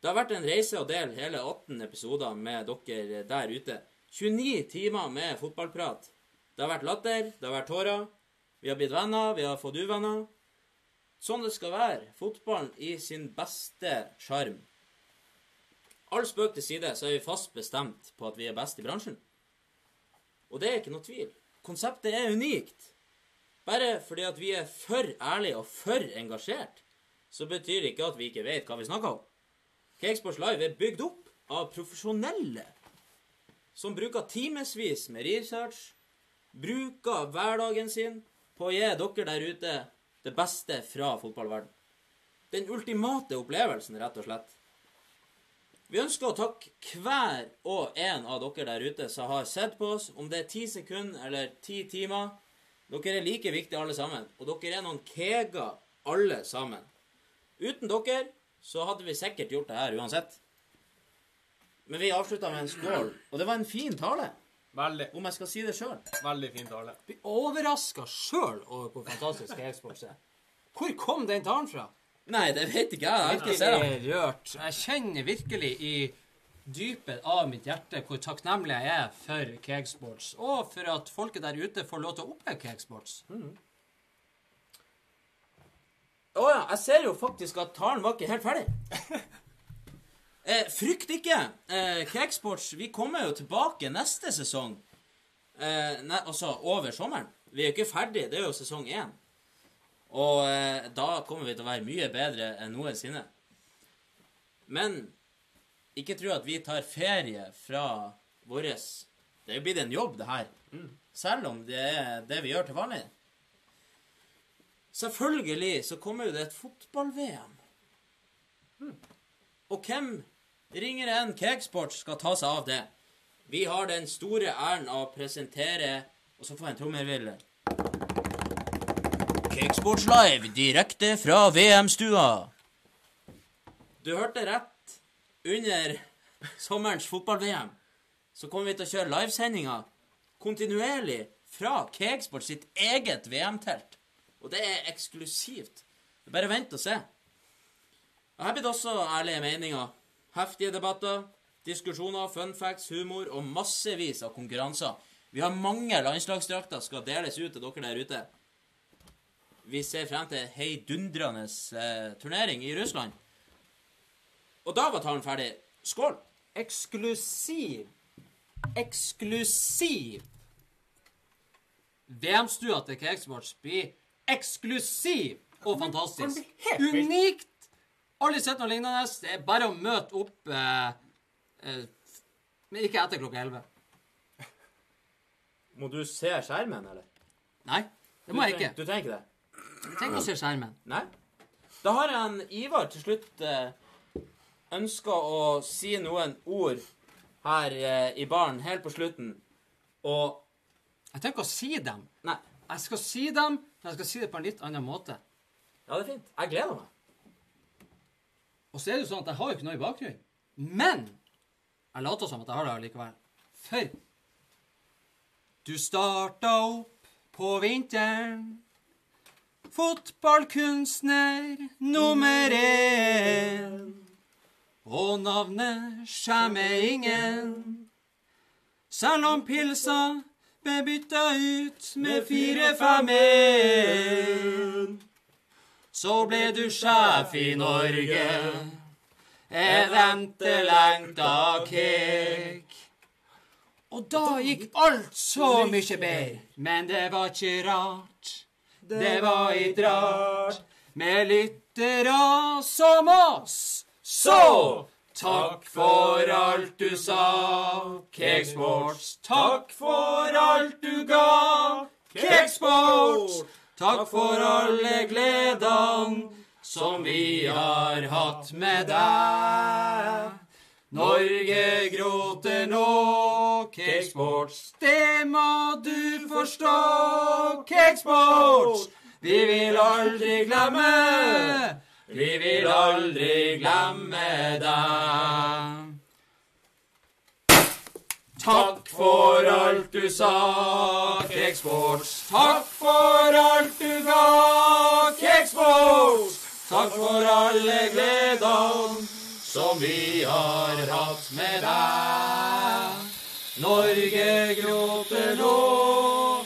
Det har vært en reise å dele hele 18 episoder med dere der ute. 29 timer med fotballprat. Det har vært latter, det har vært tårer. Vi har blitt venner, vi har fått uvenner. Sånn det skal være. Fotballen i sin beste sjarm. All spøk til side, så er vi fast bestemt på at vi er best i bransjen. Og det er ikke noe tvil. Konseptet er unikt. Bare fordi at vi er for ærlige og for engasjert, så betyr det ikke at vi ikke vet hva vi snakker om. Cakesports Live er bygd opp av profesjonelle som bruker timevis med research, bruker hverdagen sin på å gi dere der ute det beste fra fotballverden. Den ultimate opplevelsen, rett og slett. Vi ønsker å takke hver og en av dere der ute som har sett på oss, om det er ti sekunder eller ti timer. Dere er like viktige alle sammen, og dere er noen keger alle sammen. Uten dere så hadde vi sikkert gjort det her uansett. Men vi avslutta med en skål, og det var en fin tale, Veldig, om jeg skal si det sjøl. veldig fin tale. Blir overraska sjøl over hvor fantastisk Cakesports er. Hvor kom den talen fra? Nei, det vet ikke jeg. Jeg har ikke sett den. Rørt. Jeg kjenner virkelig i dypet av mitt hjerte hvor takknemlig jeg er for Cakesports, og for at folket der ute får lov til å oppleve Cakesports. Å ja, jeg ser jo faktisk at talen var ikke helt ferdig. Eh, frykt ikke. Eh, Cakesports, vi kommer jo tilbake neste sesong. Eh, ne, altså over sommeren. Vi er jo ikke ferdig, det er jo sesong én. Og eh, da kommer vi til å være mye bedre enn noensinne. Men ikke tro at vi tar ferie fra våres Det er jo blitt en jobb, det her. Selv om det er det vi gjør til vanlig. Selvfølgelig så kommer jo det et fotball-VM. Og hvem ringer enn Cakesports skal ta seg av det? Vi har den store æren av å presentere Og så får jeg en trommevirvel. Cakesports Live direkte fra VM-stua. Du hørte rett. Under sommerens fotball-VM så kommer vi til å kjøre livesendinger kontinuerlig fra Kegsport sitt eget VM-telt. Og det er eksklusivt. Bare vent og se. Og Her blir det også ærlige meninger, heftige debatter, diskusjoner, fun facts, humor og massevis av konkurranser. Vi har mange landslagsdrakter skal deles ut til dere der ute. Vi ser frem til heidundrende eh, turnering i Russland. Og da var talen ferdig. Skål! Eksklusiv. Eksklusiv. VM-stua til Cakesports blir eksklusiv og fantastisk. Unikt! Aldri sett noe lignende. Det er bare å møte opp eh, eh, Men ikke etter klokka 11. Må du se skjermen, eller? Nei, det må jeg ikke. Du trenger ikke det? Tenk å se skjermen. Nei? Da har jeg en Ivar til slutt eh, ønska å si noen ord her eh, i baren helt på slutten. Og Jeg tenker å si dem. Nei. Jeg skal si dem, men jeg skal si det på en litt annen måte. Ja, det er fint. Jeg gleder meg. Og så er det jo sånn at jeg har jo ikke noe i bakgrunnen. Men jeg later som at jeg har det allikevel. For du starta opp på vinteren. Fotballkunstner nummer én. Og navnet skjemmer ingen. Selv om pilsa ble bytta ut med fire-fem-en. Så ble du sjef i Norge. Et etterlengta kek. Og da gikk alt så mye bedre. Men det var ikke rart. Det var ikke rart med lyttere som oss. Så takk for alt du sa, Cakesports. Takk for alt du ga, Cakesports. Takk for alle gledene som vi har hatt med deg. Norge gråter nå, Cakesports. Det må du forstå, Cakesports. Vi vil aldri glemme, vi vil aldri glemme deg. Takk for alt du sa, Cakesports. Takk for alt du ga, Cakesports. Takk for alle gledene som vi har hatt med deg. Norge gråter nå,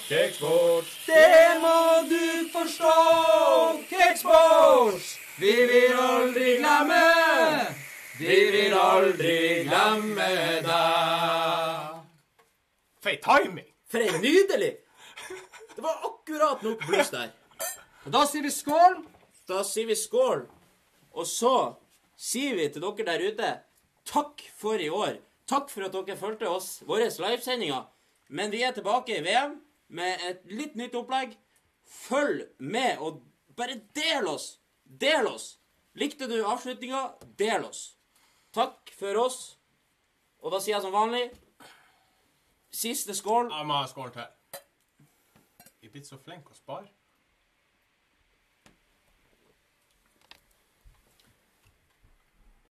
Cakesports. Det må du forstå, Cakesports. Vi vil aldri glemme, vi vil aldri glemme deg. Fei timing! For ei nydelig! Det var akkurat nok bluss der. Og da sier vi skål. Da sier vi skål. Og så sier vi til dere der ute takk for i år. Takk for at dere fulgte oss, våre livesendinger. Men vi er tilbake i VM med et litt nytt opplegg. Følg med, og bare del oss. Del oss. Likte du avslutninga? Del oss. Takk for oss. Og da sier jeg som vanlig Siste skål. Jeg må ha skål til. Vi er blitt så flinke å spare.